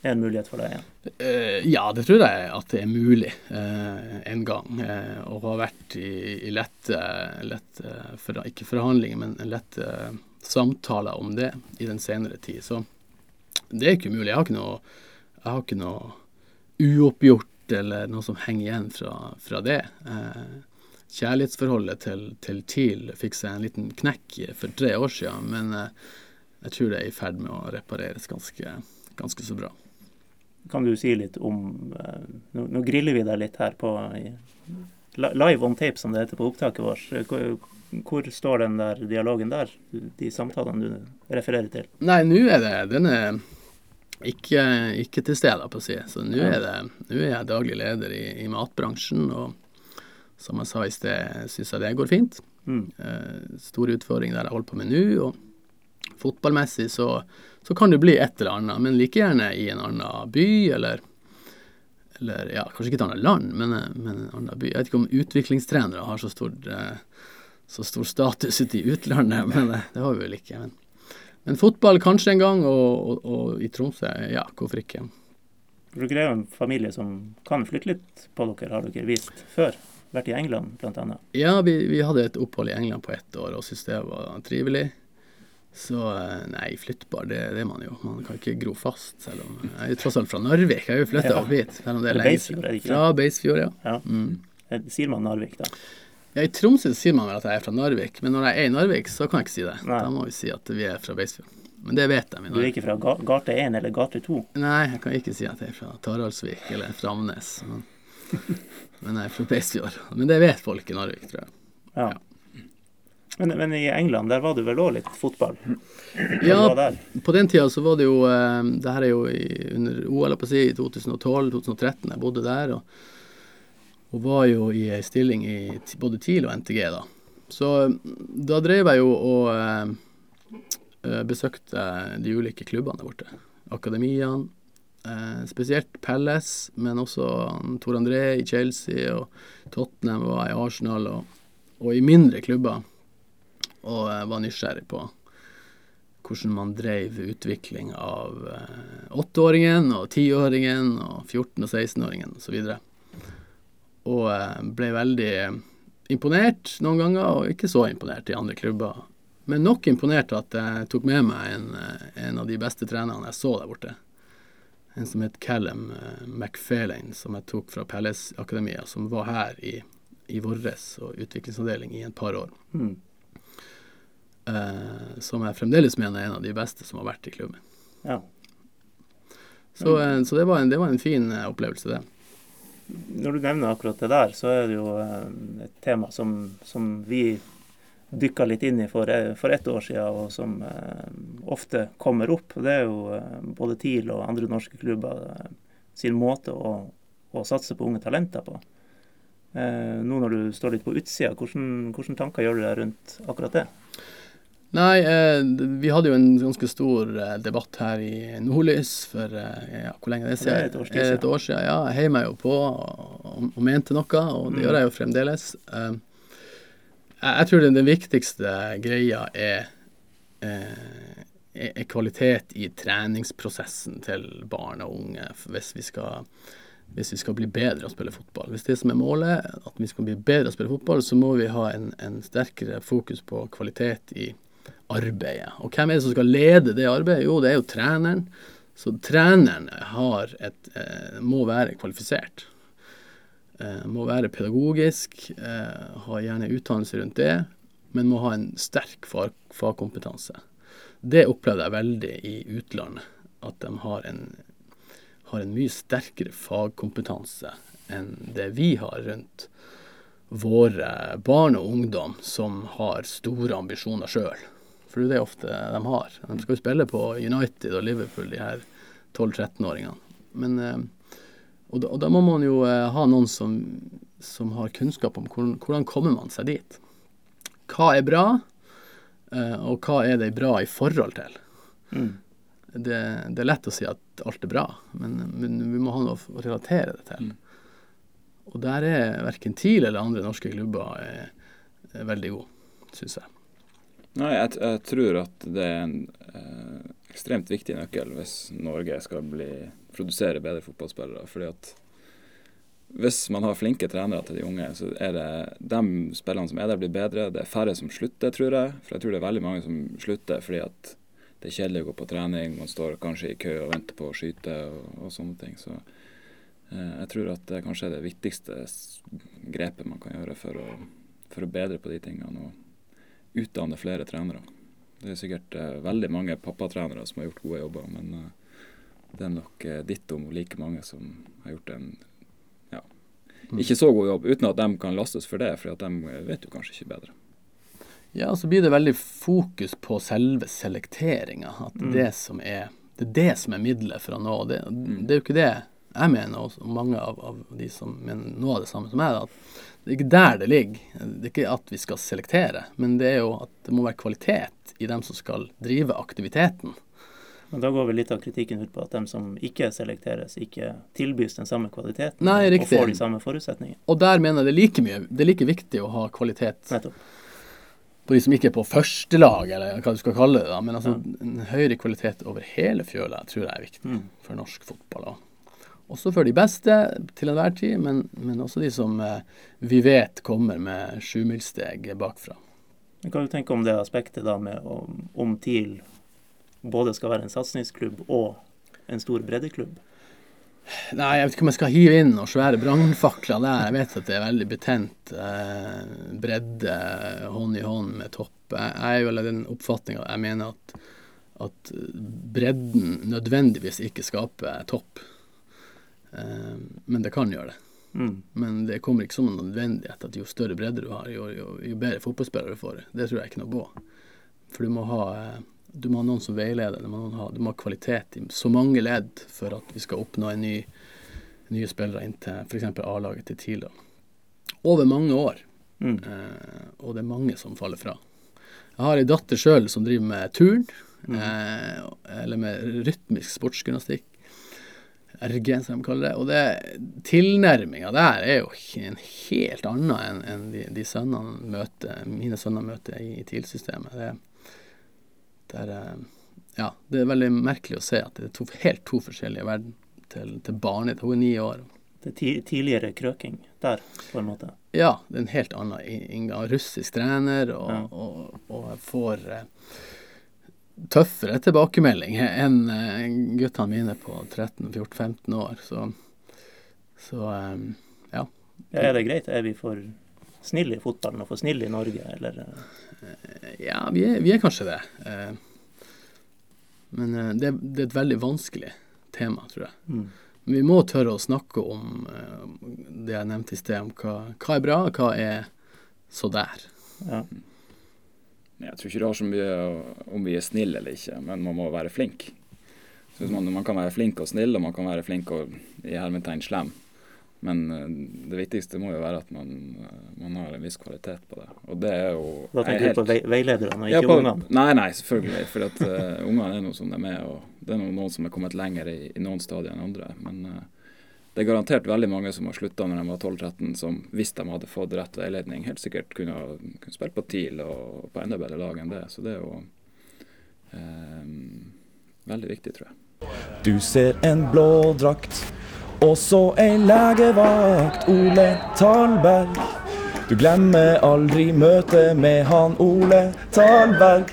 en mulighet for deg igjen? Eh, ja, det tror jeg at det er mulig eh, en gang. eh, å ha vært i, i lette, lette ikke forhandlinger, men lette samtaler om det i den senere tid. Så det er ikke umulig. Jeg har ikke noe, jeg har ikke noe uoppgjort eller noe som henger igjen fra, fra det. Eh, kjærlighetsforholdet til, til TIL fikk seg en liten knekk for tre år siden, men eh, jeg tror det er i ferd med å repareres ganske, ganske så bra. Kan du si litt om eh, Nå, nå griller vi deg litt her på Live on tape, som det heter på opptaket vårt. Hvor, hvor står den der dialogen der? De samtalene du refererer til? Nei, nå er det Den er ikke, ikke til stede, på å si. Så nå er, det, nå er jeg daglig leder i, i matbransjen, og som jeg sa i sted, syns jeg det går fint. Mm. Uh, store utfordringer der jeg holder på med nå. Og fotballmessig så, så kan det bli et eller annet, men like gjerne i en annen by, eller, eller ja, kanskje ikke et annet land, men, eh, men en annen by. Jeg vet ikke om utviklingstrenere har så stor, eh, så stor status ute i utlandet, men det, det har vi vel ikke. Men, men fotball kanskje en gang, og, og, og i Tromsø, ja, hvorfor ikke? Dere er jo en familie som kan flytte litt på dere, har dere vist før. Vært i England, bl.a. Ja, vi, vi, hadde et opphold i England på ett år og syntes det var trivelig. Så eh, nei, flyttbar, det, det er man jo. Man kan ikke gro fast, selv om Jeg er jo tross alt fra Narvik. Jeg har jo flytta Ja. opp hit. Selv om det er Eller lenge siden. Fra Beisfjord, ja. Ja. Mm. Eh, Sier man Narvik, da? ja. I Tromsø sier man vel at jeg er fra Narvik, men når jeg er i Narvik, så kan jeg ikke si det. Nei. Da må vi si at vi er fra Beisfjord. Men det vet i Du er ikke fra ga gate 1 eller gate 2? Nei, jeg kan ikke si at jeg er fra Taraldsvik eller Framnes. Men, men jeg er fra Beisfjord. Men det vet folk i Narvik, tror jeg. Ja. Men, men i England, der var det vel òg litt fotball? Ja? På den tida så var det jo eh, Det her er jo i, under OL, på si, i 2012-2013. Jeg bodde der. Og, og var jo i ei stilling i både TIL og NTG, da. Så mm, da drev jeg jo og eh, eh, besøkte de ulike klubbene der borte. Akademiene. Eh, spesielt Pelles, men også Tor André i Chelsea, og Tottenham var i Arsenal, og, og i mindre klubber. Og jeg var nysgjerrig på hvordan man drev utvikling av eh, åtteåringen og tiåringen og 14- og 16-åringen osv. Og eh, ble veldig imponert noen ganger, og ikke så imponert i andre klubber. Men nok imponert at jeg tok med meg en, eh, en av de beste trenerne jeg så der borte. En som het Callum eh, McFarlane, som jeg tok fra Palace-akademia, som var her i, i vår utviklingsavdeling i et par år. Mm. Uh, som jeg fremdeles mener er en av de beste som har vært i klubben. Ja. Så, uh, så det, var en, det var en fin opplevelse, det. Når du nevner akkurat det der, så er det jo et tema som, som vi dykka litt inn i for, eh, for ett år siden, og som eh, ofte kommer opp. Det er jo eh, både TIL og andre norske klubber sin måte å, å satse på unge talenter på. Eh, nå når du står litt på utsida, hvordan, tanker gjør du deg rundt akkurat det? Nei, eh, vi hadde jo en ganske stor eh, debatt her i Nordlys for eh, ja, hvor lenge det er et år siden. Et år siden. Ja, jeg heiv meg jo på og, og mente noe, og det Mm. gjør jeg jo fremdeles. Eh, jeg, tror den, den viktigste greia er, eh, er er kvalitet i treningsprosessen til barn og unge hvis vi skal hvis vi skal bli bedre å spille fotball. Hvis det som er målet, at vi skal bli bedre å spille fotball, så må vi ha en, en sterkere fokus på kvalitet i arbeidet. Og hvem er det som skal lede det arbeidet? Jo, det er jo treneren. Så treneren har et, eh, må være kvalifisert. Eh, må være pedagogisk, eh, ha gjerne utdannelse rundt det, men må ha en sterk fagkompetanse. Det opplevde jeg veldig i utlandet, at de har en, har en mye sterkere fagkompetanse enn det vi har rundt våre barn og ungdom som har store ambisjoner sjøl. For det er ofte de har. De skal jo spille på United og Liverpool, de her 12-13-åringene. Men eh, og da, og da må man jo eh, ha noen som, som har kunnskap om hvordan, hvordan kommer man seg dit. Hva er bra, eh, og hva er det bra i forhold til? Mm. Det, det er lett å si at alt er bra, men, men vi må ha noe å relatere det til. Og der er verken TIL eller andre norske klubber er, er veldig gode, syns jeg. Nei, jeg, jeg tror at det er en eh, ekstremt viktig nøkkel hvis Norge skal bli, produsere bedre fotballspillere. fordi at hvis man har flinke trenere til de unge, så er det de spillene som er der, blir bedre. Det er færre som slutter, tror jeg. For jeg tror det er veldig mange som slutter fordi at det er kjedelig å gå på trening. Man står kanskje i kø og venter på å skyte og, og sånne ting. Så eh, jeg tror at det kanskje er det viktigste grepet man kan gjøre for å, for å bedre på de tingene. og utdanne flere trenere. Det er sikkert eh, veldig mange pappatrenere som har gjort gode jobber, men eh, det er nok eh, om like mange som har gjort en ja, ikke så god jobb, uten at de kan lastes for det, for de vet jo kanskje ikke bedre. Ja, så blir det veldig fokus på selve selekteringa. At det, er det, som er, det er det som er middelet for å nå. Det, det er jo ikke det jeg mener, og mange av, av, de som mener noe av det samme som meg, at det er ikke der det ligger. Det er ikke at vi skal selektere, men det er jo at det må være kvalitet i dem som skal drive aktiviteten. Men da går vel litt av kritikken ut på at dem som ikke selekteres, ikke tilbys den samme kvaliteten Nei, og får de samme forutsetningene. Og der mener jeg det er like mye, det er like viktig å ha kvalitet Nettopp. på de som ikke er på førstelag, eller hva du skal kalle det. da, Men altså, en høyere kvalitet over hele fjøla tror jeg er viktig Mm. for norsk fotball. Også Også for de beste til enhver tid, men, men også de som eh, vi vet kommer med sjumilssteg bakfra. Hva tenker du om det aspektet da med om, om TIL både skal være en satsingsklubb og en stor breddeklubb? Nei, jeg vet ikke om jeg skal hive inn noen svære brannfakler der. Jeg vet at det er veldig betent. Eh, bredde hånd i hånd med topp. Jeg, jeg er vel av den oppfatninga jeg mener at, at bredden nødvendigvis ikke skaper topp. Eh, men det kan gjøre det. Mm. Men det kommer ikke som en nødvendighet at jo større bredde du har, jo, jo, jo bedre fotballspillere du får. Det tror jeg ikke noe på. For du må ha, eh, du må ha noen som veileder. Du må ha, du må ha kvalitet i så mange ledd for at vi skal oppnå en ny, nye spillere inn til f.eks. A-laget til TIL. Over mange år. Mm. Eh, og det er mange som faller fra. Jeg har ei datter sjøl som driver med turn, Mm. eh, eller med rytmisk sportsgymnastikk. RG, som de kaller det. Og det, tilnærminga der er jo en helt annen enn en de, de sønnene møter, mine sønner møter i, i TIL-systemet. Det, er, eh, ja, det er veldig merkelig å se at det er to, helt to forskjellige verden til, til barnet. Hun er ni år. Det er ti, tidligere krøking der, på en måte. Ja, det er en helt annen inngang. Russisk trener, og, Ja. og, og får eh, tøffere tilbakemelding enn eh, guttene mine på 13-14-15 år. Så, så ja. Ja, er det greit? Er vi for snille i fotballen og for snille i Norge, eller? eh, Ja, vi er, vi er kanskje det. Eh, men eh, det, det er et veldig vanskelig tema, tror jeg. Mm. Men vi må tørre å snakke om det jeg nevnte i sted, om hva, hva er bra, hva er så der. Ja. Jeg tror ikke det har så mye om vi er snille eller ikke, men man må være flink. Så man, man kan være flink og snill, og man kan være flink og i hermetegn slem. Men eh, det viktigste må jo være at man, eh, man har en viss kvalitet på det. Og det er jo Da er tenker du på vei, veilederne ikke Ja, på- ungene? Nei, nei, selvfølgelig. For at uh, ungene er nå som de er, og det er noe, noen som er kommet lenger i, i noen stadier enn andre. Men uh, det er garantert veldig mange som har slutta når de var 12-13, som hvis de hadde fått rett veiledning, helt sikkert kunne, ha- kunne spilt på TIL og på enda bedre lag enn det. Så det er jo uh, veldig viktig, tror jeg. Du ser en blå drakt, og en legevakt, Ole Talberg. Du glemmer aldri møtet med han Ole Talberg.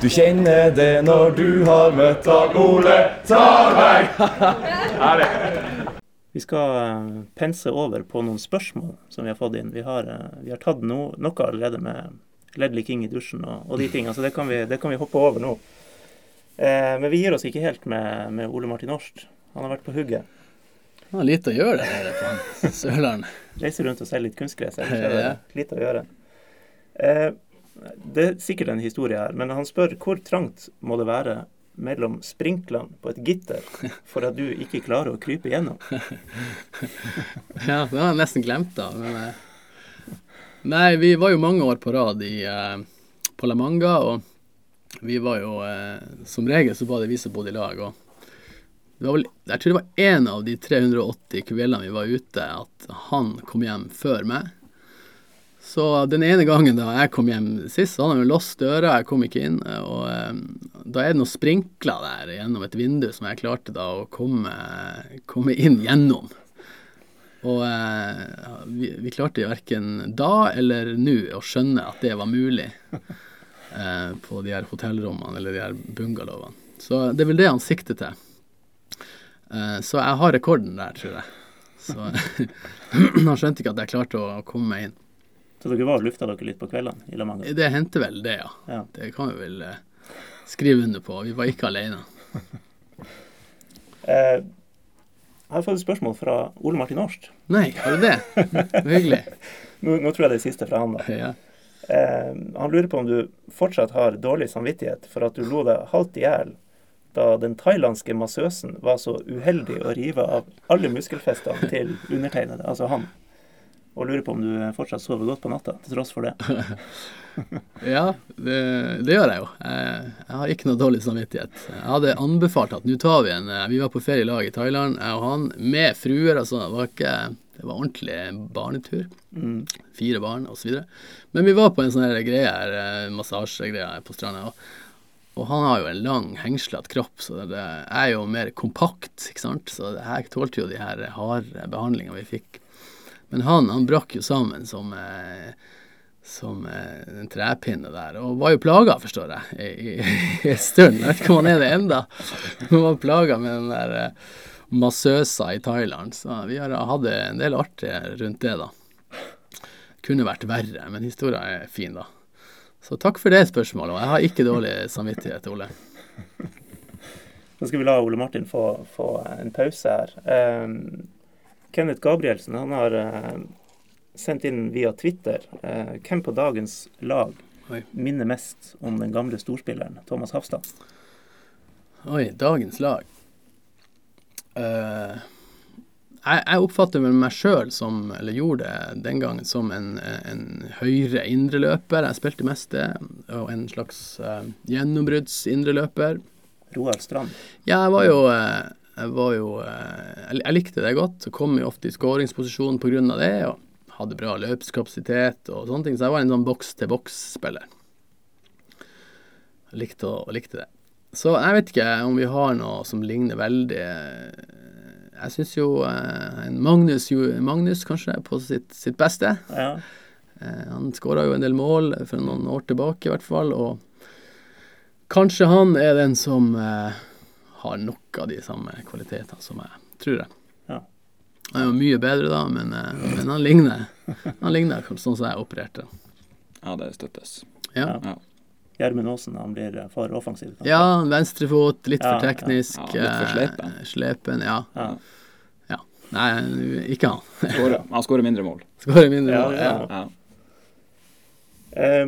Du kjenner det når du har møtt han Ole Talberg. Vi skal eh, pense over på noen spørsmål som vi har fått inn. Vi har, eh, vi har tatt no, noe allerede med Ledley King i dusjen og, og de tingene, så det kan, vi, det kan vi hoppe over nå. Eh, men vi gir oss ikke helt med, med Ole Martin Årst. Han har vært på hugget. Det var lite å gjøre der på Sørlandet. Reise rundt og se litt kunstgress. Ja. lite å gjøre. Eh, det er sikkert en historie her, men han spør hvor trangt må det være mellom sprinklene på et gitter for at du ikke klarer å krype gjennom? Ja, det har jeg nesten glemt, da. Men, eh, nei, vi var jo mange år på rad i, eh, Palamanga, og vi var jo eh, Som regel så var det vi som bodde i lag. og vel, Jeg tror det var én av de 380 kveldene vi var ute, at han kom hjem før meg. Så den ene gangen da jeg kom hjem sist, så hadde han jo låst døra, jeg kom ikke inn. Og eh, da er det noen sprinkler der gjennom et vindu som jeg klarte da å komme, komme inn gjennom. Og eh, vi, vi klarte verken da eller nå å skjønne at det var mulig eh, på de her hotellrommene eller de her bungalowene. Så det er vel det han sikter til. Eh, så jeg har rekorden der, tror jeg. Så han skjønte ikke at jeg klarte å komme meg inn. Så dere var og lufta dere litt på kveldene i La Manga? Det hendte vel det, ja. Ja. Det kan vi vel eh, skrive under på. Vi var ikke alene. Eh, jeg har fått et spørsmål fra Ole Martin Årst. Nei, har du det? Det hyggelig. Nå, nå tror jeg det er siste fra han. da. Ja. Eh, han lurer på om du fortsatt har dårlig samvittighet for at du lo deg halvt i hjel da den thailandske massøsen var så uheldig å rive av alle muskelfestene til undertegnede, altså han. Og lurer på om du fortsatt sover godt på natta til tross for det. Ja, det, det gjør jeg jo. Jeg, jeg har ikke noe dårlig samvittighet. Jeg hadde anbefalt at nå tar vi en eh, Vi var på ferie i lag i Thailand, jeg og han, med fruer sånn. Det var ikke Det var ordentlig barnetur. Mm. Fire barn osv. Men vi var på en sånn greie her, eh, massasjegreie på stranda. Og, og han har jo en lang, hengslete kropp, så det er jo mer kompakt, ikke sant. Så det her tålte jo de her harde behandlingene vi fikk. Men han, han brakk jo sammen som eh, som eh, en trepinne der, og var jo plaga, forstår jeg, i, i, en stund. Jeg vet ikke om han er det enda. Han var plaga med den der eh, massøsa i Thailand, så vi har hatt en del artig rundt det, da. Kunne vært verre, men historia er fin, da. Så takk for det spørsmålet, og jeg har ikke dårlig samvittighet, Ole. Nå skal vi la Ole Martin få, få en pause her. Um, Kenneth Gabrielsen han har uh, sendt inn via Twitter Uh, hvem på dagens lag Oi. minner mest om den gamle storspilleren Thomas Hafstad. Oi, dagens lag. Eh, jeg, jeg oppfatter vel meg sjøl som, eller gjorde det den gangen, som en, en høyre indreløper. Jeg spilte mest det, og en slags uh, gjennombrudds-indreløper. Roar Strand. Ja, jeg var jo uh, Jeg var jo eh, jeg, jeg likte det godt. Så kom jo ofte i skåringsposisjon pga. det, og hadde bra løpskapasitet og sånne ting. Så jeg var en sånn boks-til-boks-spiller. Likte, likte det. Så jeg vet ikke om vi har noe som ligner veldig eh, Jeg syns jo eh, Magnus, Magnus kanskje er på sitt, sitt beste. Ja. Eh, Han skåra jo en del mål for noen år tilbake, i hvert fall. Og kanskje han er den som eh, har nok av de samme kvalitetene som jeg, tror jeg. Ja. Han er jo mye bedre, da, men, eh, men han ligner. Han ligner sånn som jeg opererte. Ja, det støttes. Ja. Ja. Gjermund Aasen han blir eh, for offensiv. kanskje. Ja, venstrefot, litt Ja, for ja. teknisk. Ja, litt for slepen. eh, Slepen, ja. Ja. ja. Nei, ikke han. Skårer- Han skårer mindre mål. Skårer mindre Ja, mål. ja. Ja. Ja. Eh,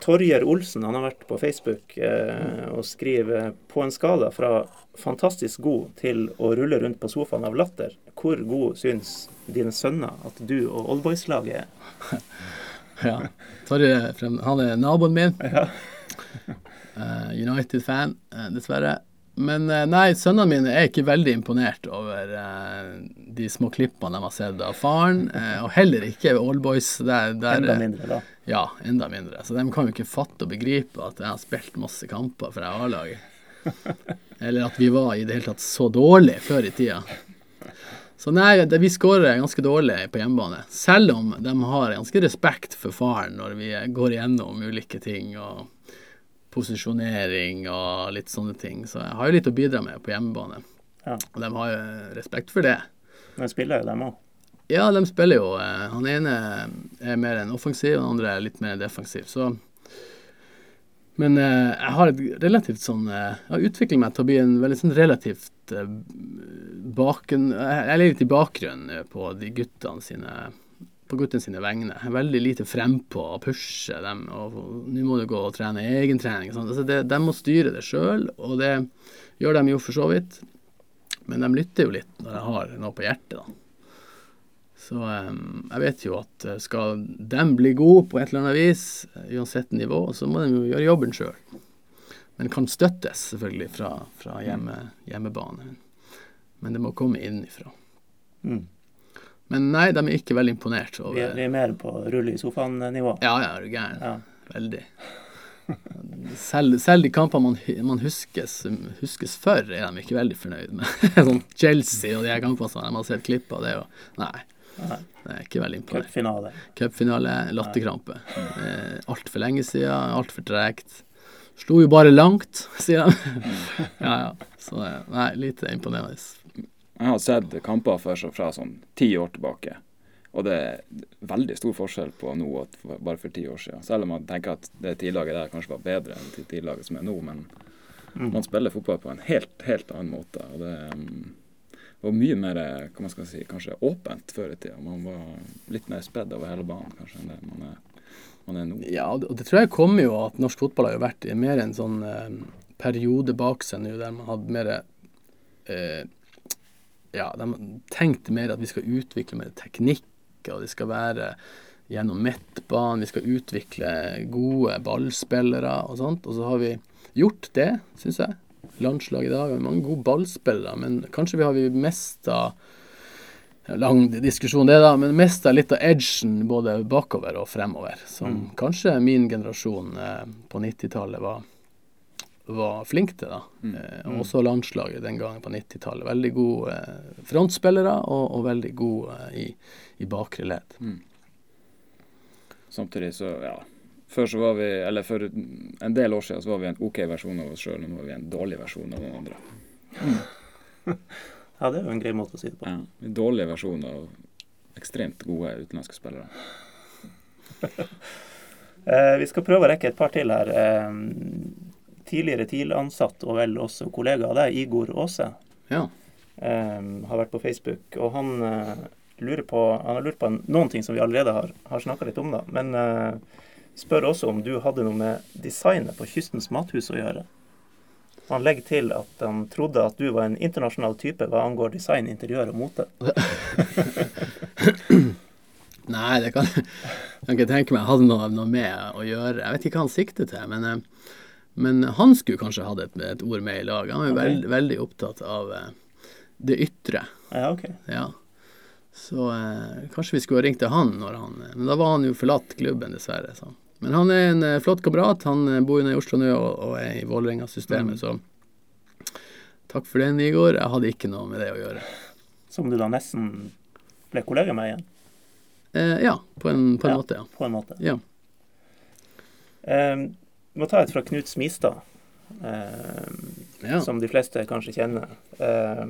Torjer Olsen han har vært på Facebook eh, og skriver på en skala fra fantastisk god til å rulle rundt på sofaen av latter. Hvor god syns dine sønner at du og Oldboys-laget er? Ja. Torje, frem- han er naboen min. Eh, United-fan, eh, dessverre. Men eh, nei, sønnene mine er ikke veldig imponert over uh, de små klippene de har sett av faren, uh, og heller ikke Allboys. Der, der, Enda mindre, da. Ja, enda mindre. Så de kan jo ikke fatte og begripe at jeg har spilt masse kamper for A-laget. Eller at vi var i det hele tatt så dårlige før i tida. Så nei, det, vi skårer ganske dårlig på hjemmebane. Selv om de har ganske respekt for faren når vi går igjennom ulike ting og posisjonering og litt sånne ting. Så jeg har jo litt å bidra med på hjemmebane. Ja. Og de har jo respekt for det. Men spiller jo dem òg. Ja, de spiller jo. eh, Han ene er mer enn offensiv, den andre er litt mer defensiv. Så Men eh, jeg har et relativt sånn eh, Jeg har utviklet meg til å bli en veldig sånn relativt eh, baken... Jeg er litt i bakgrunnen eh, på de guttene sine på guttene sine vegne. Jeg er veldig lite frempå og pushe dem. og Nå må du gå og trene egentrening. Sånn. Altså de må styre det sjøl, og det gjør de jo for så vidt. Men de lytter jo litt når jeg har noe på hjertet, da. Så em, jeg vet jo at eh, skal de bli gode på et eller annet vis, eh, uansett nivå, så må de jo gjøre jobben sjøl. Men kan støttes selvfølgelig fra, fra hjemme, hjemmebane. Men det må komme innenfra. Mm. Men nei, de er ikke veldig imponert Vi, er- over vi er mer på rulle i sofaen-nivå. Ja, ja, er du gæren. Ja. Veldig. Selv, selv de kampene man, man huskes, huskes for, er de ikke veldig fornøyd med. sånn Chelsea og de her kampene som de har sett klipp av, det er jo Nei, Nei. det er ikke veldig imponerende. Cupfinale. Cupfinale, latterkrampe. Eh, Altfor lenge siden, altfor tregt. Slo jo bare langt, sier de. ja, ja. Så eh, nei, lite imponerende. Jeg har sett kamper for, fra sånn ti år tilbake. Og det er veldig stor forskjell på nå og bare for ti år siden. Selv om man tenker at det tidlaget der kanskje var bedre enn det tidlaget som er nå. Men Mm. man spiller fotball på en helt, helt annen måte. Og det um, var mye mer hva man skal si, kanskje åpent før i tida. Man var litt mer spredd over hele banen kanskje enn det man er, man er nå. Ja, og det- tror jeg kommer jo at norsk fotball har jo vært i mer en sånn eh, periode bak seg nå der man hadde mer eh, Ja, de tenkte mer at vi skal utvikle mer teknikk, og det skal være gjennom midtbanen, vi skal utvikle gode ballspillere og sånt. Og så har vi gjort det, syns jeg. Landslaget i dag har mange gode ballspillere, men kanskje vi har vi mista Lang diskusjon det, da, men mista litt av edgen både bakover og fremover. Som Mm. kanskje min generasjon eh, på 90-tallet var, var flink til. da. Eh, og også landslaget den gangen på 90-tallet. Veldig gode eh, frontspillere og, og veldig gode eh, i, i bakre ledd. Samtidig så, ja Før så var vi, eller for en del år siden så var vi en OK versjon av oss sjøl, nå er vi en dårlig versjon av noen andre. Ja, det er jo en grei måte å si det på. Ja, En dårlig versjon av ekstremt gode utenlandske spillere. Eh, vi skal prøve å rekke et par til her. Eh, tidligere TIL-ansatt og vel også kollega av deg, Igor Aase, Ja. eh, har vært på Facebook. Og han, eh, lurer på, han har lurt på noen ting som vi allerede har, har snakka litt om, da. Men eh, spør også om du hadde noe med designet på Kystens mathus å gjøre. Han legger til at han trodde at du var en internasjonal type hva angår design, interiør og mote. Nei, det kan jeg kan ikke tenke meg jeg hadde noe, noe med å gjøre. Jeg vet ikke hva han sikter til, men, eh, men han skulle kanskje hatt et, et ord med i lag. Han er jo okay. veld, veldig opptatt av eh, det ytre. Ja, OK. Ja. Så eh, kanskje vi skulle ha ringt til han når han eh, Men da var han jo forlatt klubben, dessverre. Så. Men han er en eh, flott kamerat. Han eh, bor jo nede i Oslo nå og, er i Vålerenga-systemet, så takk for den, Igor. Jeg hadde ikke noe med det å gjøre. Som du da nesten ble kollega med igjen, Eh, ja, på en, på en Ja. måte, ja. på en måte. ja. Eh, vi må ta et fra Knut Smistad. Eh, ja. som de fleste kanskje kjenner. Eh,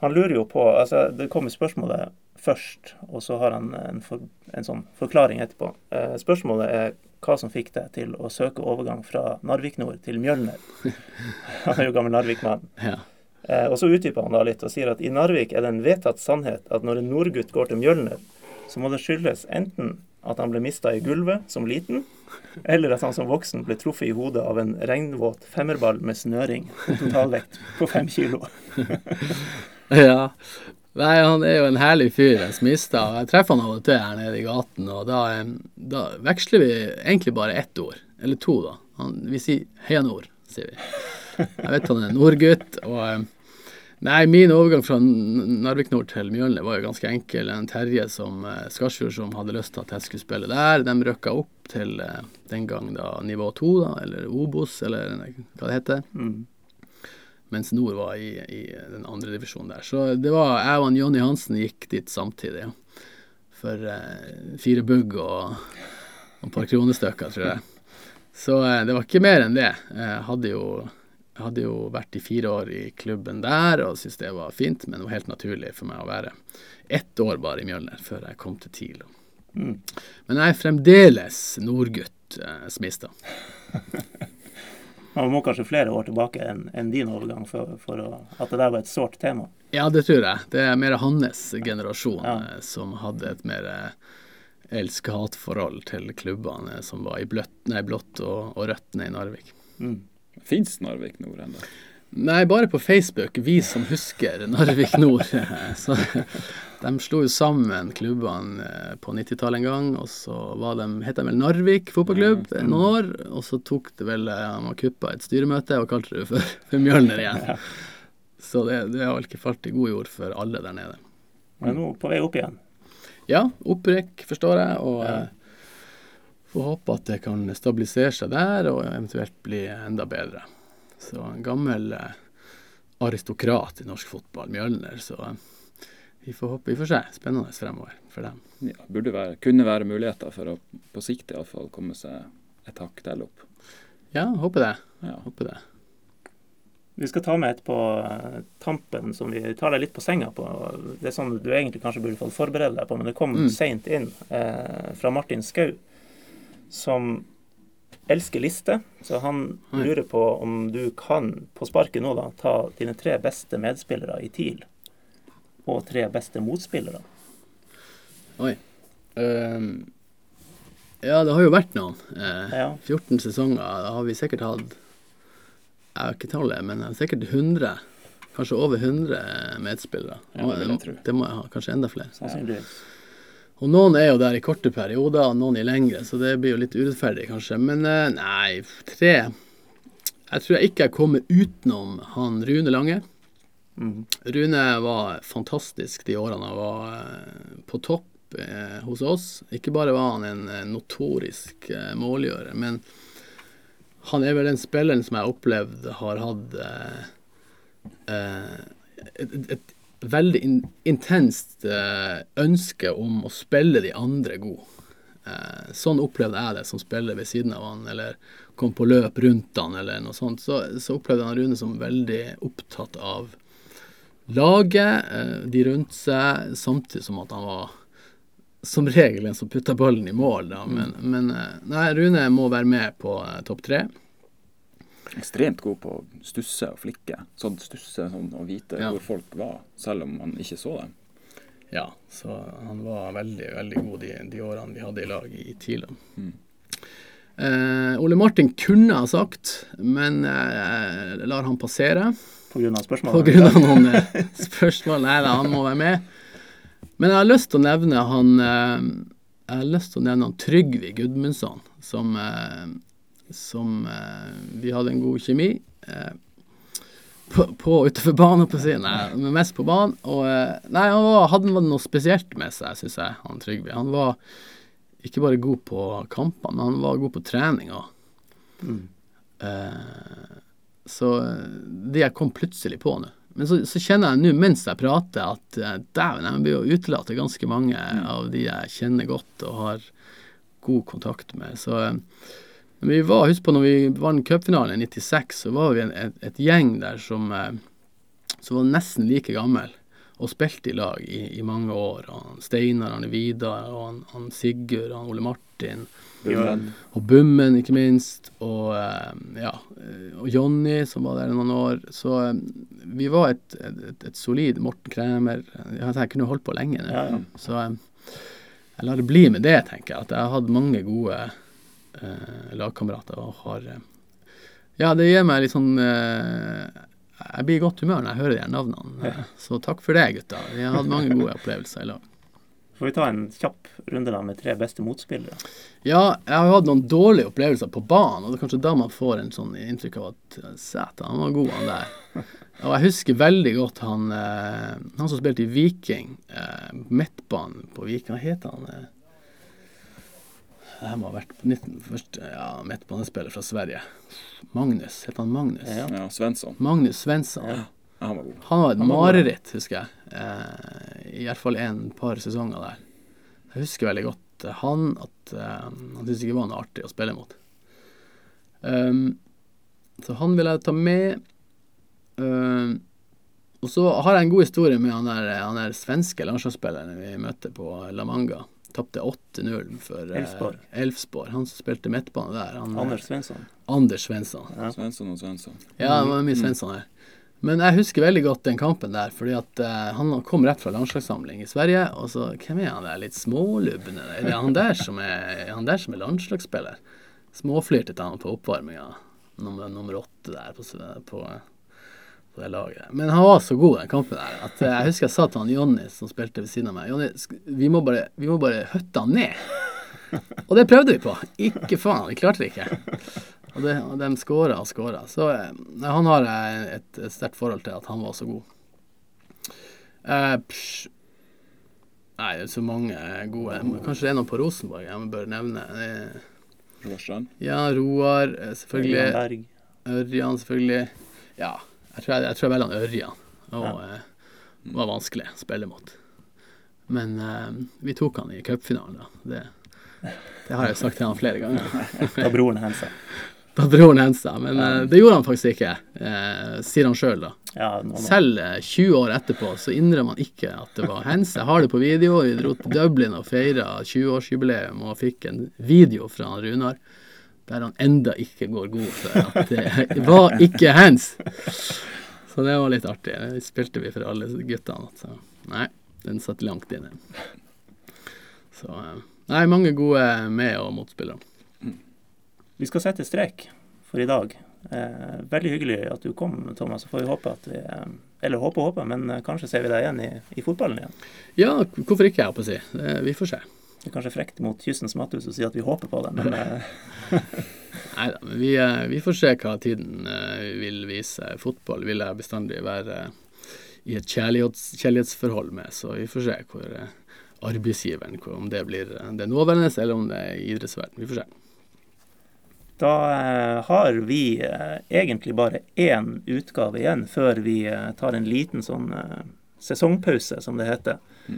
han lurer jo på altså Det kommer spørsmålet først, og så har han en, for, en sånn forklaring etterpå. Eh, spørsmålet er hva som fikk deg til å søke overgang fra Narvik Nord til Mjølner. Han er jo gammel Narvik-mann. ja. Eh, og så utdyper han da litt og sier at i Narvik er det en vedtatt sannhet at når en nordgutt går til Mjølner, så må det skyldes enten at han ble mista i gulvet som liten, eller at han som voksen ble truffet i hodet av en regnvåt femmerball med snøring, og totalvekt på fem kilo. Ja. Nei, han er jo en herlig fyr, en smista. Jeg treffer han av og til her nede i gaten, og da, eh, da veksler vi egentlig bare ett ord. Eller to, da. Han, vi sier Heia Nord, sier vi. Jeg vet han er nordgutt, og eh, Nei, min overgang fra Narvik Nord til Mjølner var jo ganske enkel. En Terje som eh, Skarsfjord som hadde lyst til at jeg skulle spille der. De røkka opp til den gang da nivå to, da, eller Obos, eller hva det heter Mm. Mens Nord var i, i den andre divisjonen der. Så det var jeg og Jonny Hansen gikk dit samtidig. Ja. For eh, fire bugg og, og et par kronestykker, tror jeg. Så eh, det var ikke mer enn det. Jeg hadde jo, hadde jo vært i fire år i klubben der og syntes det var fint, men det var helt naturlig for meg å være ett år bare i Mjølner før jeg kom til TIL. Mm. Men jeg er fremdeles nordgutt, eh, Smistad. Man må kanskje flere år tilbake enn en din overgang for, for å, at det der var et sårt tema. Ja, det tror jeg. Det er mer hans generasjon Ja. eh, som hadde et mer eh, elsk-hat-forhold til klubbene eh, som var i blått og, og rødt nede i Narvik. Mm. Fins Narvik Nord ennå? Nei, bare på Facebook, vi som husker Narvik Nord. Så de slo jo sammen klubbene eh, på 90-tallet en gang, og så var de, het de vel Narvik fotballklubb eh, noen år, og så tok det vel eh, Han kuppa et styremøte og kalte det for, for Mjølner igjen. Så det, det har vel ikke falt i god jord for alle der nede. Men nå på vei opp igjen. Ja, opprykk, forstår jeg, og Ja. eh, får håpe at det kan stabilisere seg der, og eventuelt bli enda bedre. Så en gammel eh, aristokrat i norsk fotball, Mjølner, så eh, vi får håpe, vi får se. Spennende fremover for dem. Ja, burde være, kunne være muligheter for å på sikt iallfall komme seg et hakk til opp. Ja, håper det. Ja. Håper det. Vi skal ta med et på eh, tampen som vi tar deg litt på senga på. Det er sånn du egentlig kanskje burde fått forberede deg på, men det kom Mm. seint inn eh, fra Martin Skau, som elsker liste. Så han Oi. lurer på om du kan på sparket nå da ta dine tre beste medspillere i TIL, og tre beste motspillere. Oi. Um, ja, det har jo vært noen. Eh, Ja. 14 sesonger. Da har vi sikkert hatt Jeg har ikke tallet, men sikkert 100. Kanskje over 100 medspillere. Ja, det det må jeg ha. Kanskje enda flere. Sannsynligvis. Og noen er jo der i korte perioder, noen i lengre, så det blir jo litt urettferdig, kanskje. Men eh, nei, tre Jeg tror jeg ikke jeg kommer utenom han Rune Lange. Mm. Rune var fantastisk de årene han var eh, på topp eh, hos oss. Ikke bare var han en eh, notorisk eh, målgjører, men han er vel den spilleren som jeg har opplevd har hatt eh, et, et veldig in, intenst eh, ønske om å spille de andre god. Eh, sånn opplevde jeg det som spiller ved siden av han, eller kom på løp rundt han, eller noe sånt. Så, så opplevde jeg han Rune som veldig opptatt av laget, eh, de rundt seg, samtidig som at han var som regel en som putta ballen i mål, da. Men, men eh, nei, Rune må være med på topp tre. Ekstremt god på å stusse og flikke. Sånn stusse sånn, og vite Ja. hvor folk var, selv om man ikke så dem. Ja, så han var veldig, veldig god de, de årene vi hadde i lag i TILA. Mm. Eh, Ole Martin kunne ha sagt, men eh, lar han passere På grunn av på grunn av noen eh, spørsmål. Nei da, han må være med. Men jeg har lyst til å nevne han eh, Jeg har lyst til å nevne han Trygve Gudmundsson, som, eh, som eh, Vi hadde en god kjemi. Eh, på, på utenfor banen, på å si. Nei, men mest på banen. Og eh, nei, han var, hadde noe spesielt med seg, syns jeg, han Trygve. Han var ikke bare god på kampene, men han var god på trening òg. Mm. Eh, så det jeg kom plutselig på nå. Men så, så kjenner jeg nå mens jeg prater at dæven, jeg blir jo utelatt til ganske mange av de jeg kjenner godt og har god kontakt med. Så men vi var, husk på når vi vant cupfinalen i 96, så var vi en, et, et gjeng der som, eh, som var nesten like gammel og spilte i lag i, i mange år. Han Steinar, han Vidar, og han, han Sigurd, han Ole Martin. Bummen. Og Bummen, ikke minst. Og, eh, ja, eh, og Jonny, som var der noen år. Så vi var et, et, et, solid Morten Kremer. Jeg, jeg kunne holdt på lenge. Ja, ja. Så jeg lar det bli med det, tenker jeg. At jeg har hatt mange gode eh, lagkamerater og har eh, Ja, det gir meg litt sånn eh, Jeg blir i godt humør når jeg hører de her navnene. Så takk for det, gutta. Vi har hatt mange gode opplevelser i lag. Får vi ta en kjapp runde da med tre beste motspillere? Ja, jeg har hatt noen dårlige opplevelser på banen, og det er kanskje da man får en sånn inntrykk av at Sæta, han var god, han der. Og jeg husker veldig godt han, eh, han som spilte i Viking, eh, midtbanen på Viking, hva heter han? Det her må ha vært på 19, først, ja, midtbanespiller fra Sverige. Magnus, het han Magnus? Ja. Ja, Svensson. Magnus Svensson. Ja. Han var god. Han var et mareritt, husker jeg. Eh, I hvert fall en par sesonger der. Jeg husker veldig godt eh, han, at eh, han syntes ikke var noe artig å spille mot. Um, så han vil jeg ta med. Um, og så har jeg en god historie med han der, han der svenske landslagsspilleren vi møtte på La Manga. Tapte 8-0 for eh, Elfsborg. Han som spilte midtbane der. Han, Anders Svensson. Anders Svensson. Ja. Svensson og Svensson. Ja, det var mye Svensson her. Men jeg husker veldig godt den kampen der, fordi at eh, han kom rett fra landslagssamling i Sverige. Og så, hvem er han der litt smålubne? Er det han der som er, er, han der som er landslagsspiller? Småflirtet han på oppvarminga, nummer, nummer åtte der på, på, på det laget. Men han var så god den kampen der at eh, jeg husker jeg sa til han Jonny som spilte ved siden av meg Jonny, vi må bare, vi må bare høtte han ned. Og det prøvde vi på. Ikke faen, vi klarte det ikke. Og, det, og de skåra og skåra. Så eh, han har jeg et, et sterkt forhold til at han var så god. Eh, psh, Nei, det er så mange gode. Kanskje det er noen på Rosenborg jeg bør nevne. Eh, Råstrand. Ja, Roar, eh, selvfølgelig. Ørjan, selvfølgelig. Ja, jeg tror jeg, jeg, tror jeg velger Ørjan. Og Ja. eh, var vanskelig å spille mot. Men eh, vi tok han i cupfinalen, da. Det, det har jeg sagt til han flere ganger. Da broren hensa. Da broren hensa. Men eh, det gjorde han faktisk ikke, eh, sier han sjøl, da. Ja. Selv eh, 20 år etterpå så innrømmer han ikke at det var hens. Jeg har det på video. Vi dro til Dublin og feira 20-årsjubileum og fikk en video fra Runar der han enda ikke går god for at det var ikke hands. Så det var litt artig. Det spilte vi for alle guttene. Så nei, den satt langt inne. Så eh, nei, mange gode med- og motspillere. Vi skal sette strek for i dag. Eh, veldig hyggelig at du kom, Thomas. Så får vi håpe at vi eh, Eller håpe og håpe, men eh, kanskje ser vi deg igjen i, i fotballen igjen. Ja, hvorfor ikke, jeg på å si. Vi får se. Det er kanskje frekt mot Kystens Matthus å si at vi håper på det, men eh, Nei da, men vi, eh, vi får se hva tiden eh, vil vise. Fotball vil jeg bestandig være i et kjærlighets, kjærlighetsforhold med, så vi får se hvor arbeidsgiveren hvor, Om det blir det nåværende, eller om det er idrettsverden. Vi får se. da har vi egentlig bare én utgave igjen før vi tar en liten sånn sesongpause, som det heter. Eh,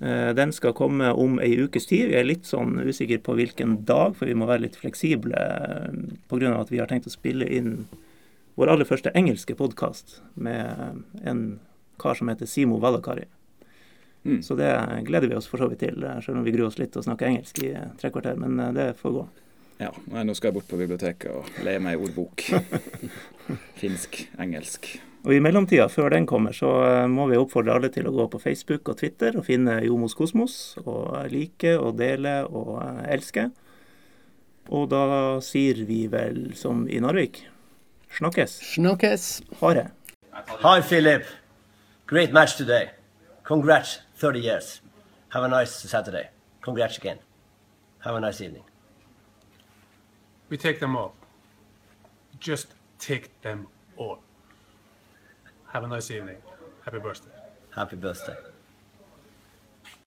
Den skal komme om ei ukes tid. Vi er litt sånn usikre på hvilken dag, for vi må være litt fleksible eh, pga. at vi har tenkt å spille inn vår aller første engelske podkast med en kar som heter Simo Valakari. Mm. Så det gleder vi oss for så vidt til, eh, selv om vi gruer oss litt til å snakke engelsk i eh, tre kvarter. Men eh, det får gå. Ja, nei, nå skal jeg bort på biblioteket og leie meg ei ordbok. Finsk, engelsk. Og i mellomtida, før den kommer, så eh, må vi oppfordre alle til å gå på Facebook og Twitter og finne Jomos Kosmos, og like og dele og eh, elske. Og da sier vi vel som i Narvik snakkes. Snakkes! Ha det. Hi, Philip. Great match today. Congrats, 30 years. Have a nice Saturday. Congrats again. Have a nice evening. We take them all. Just take them all. Have a nice evening. Happy birthday. Happy birthday.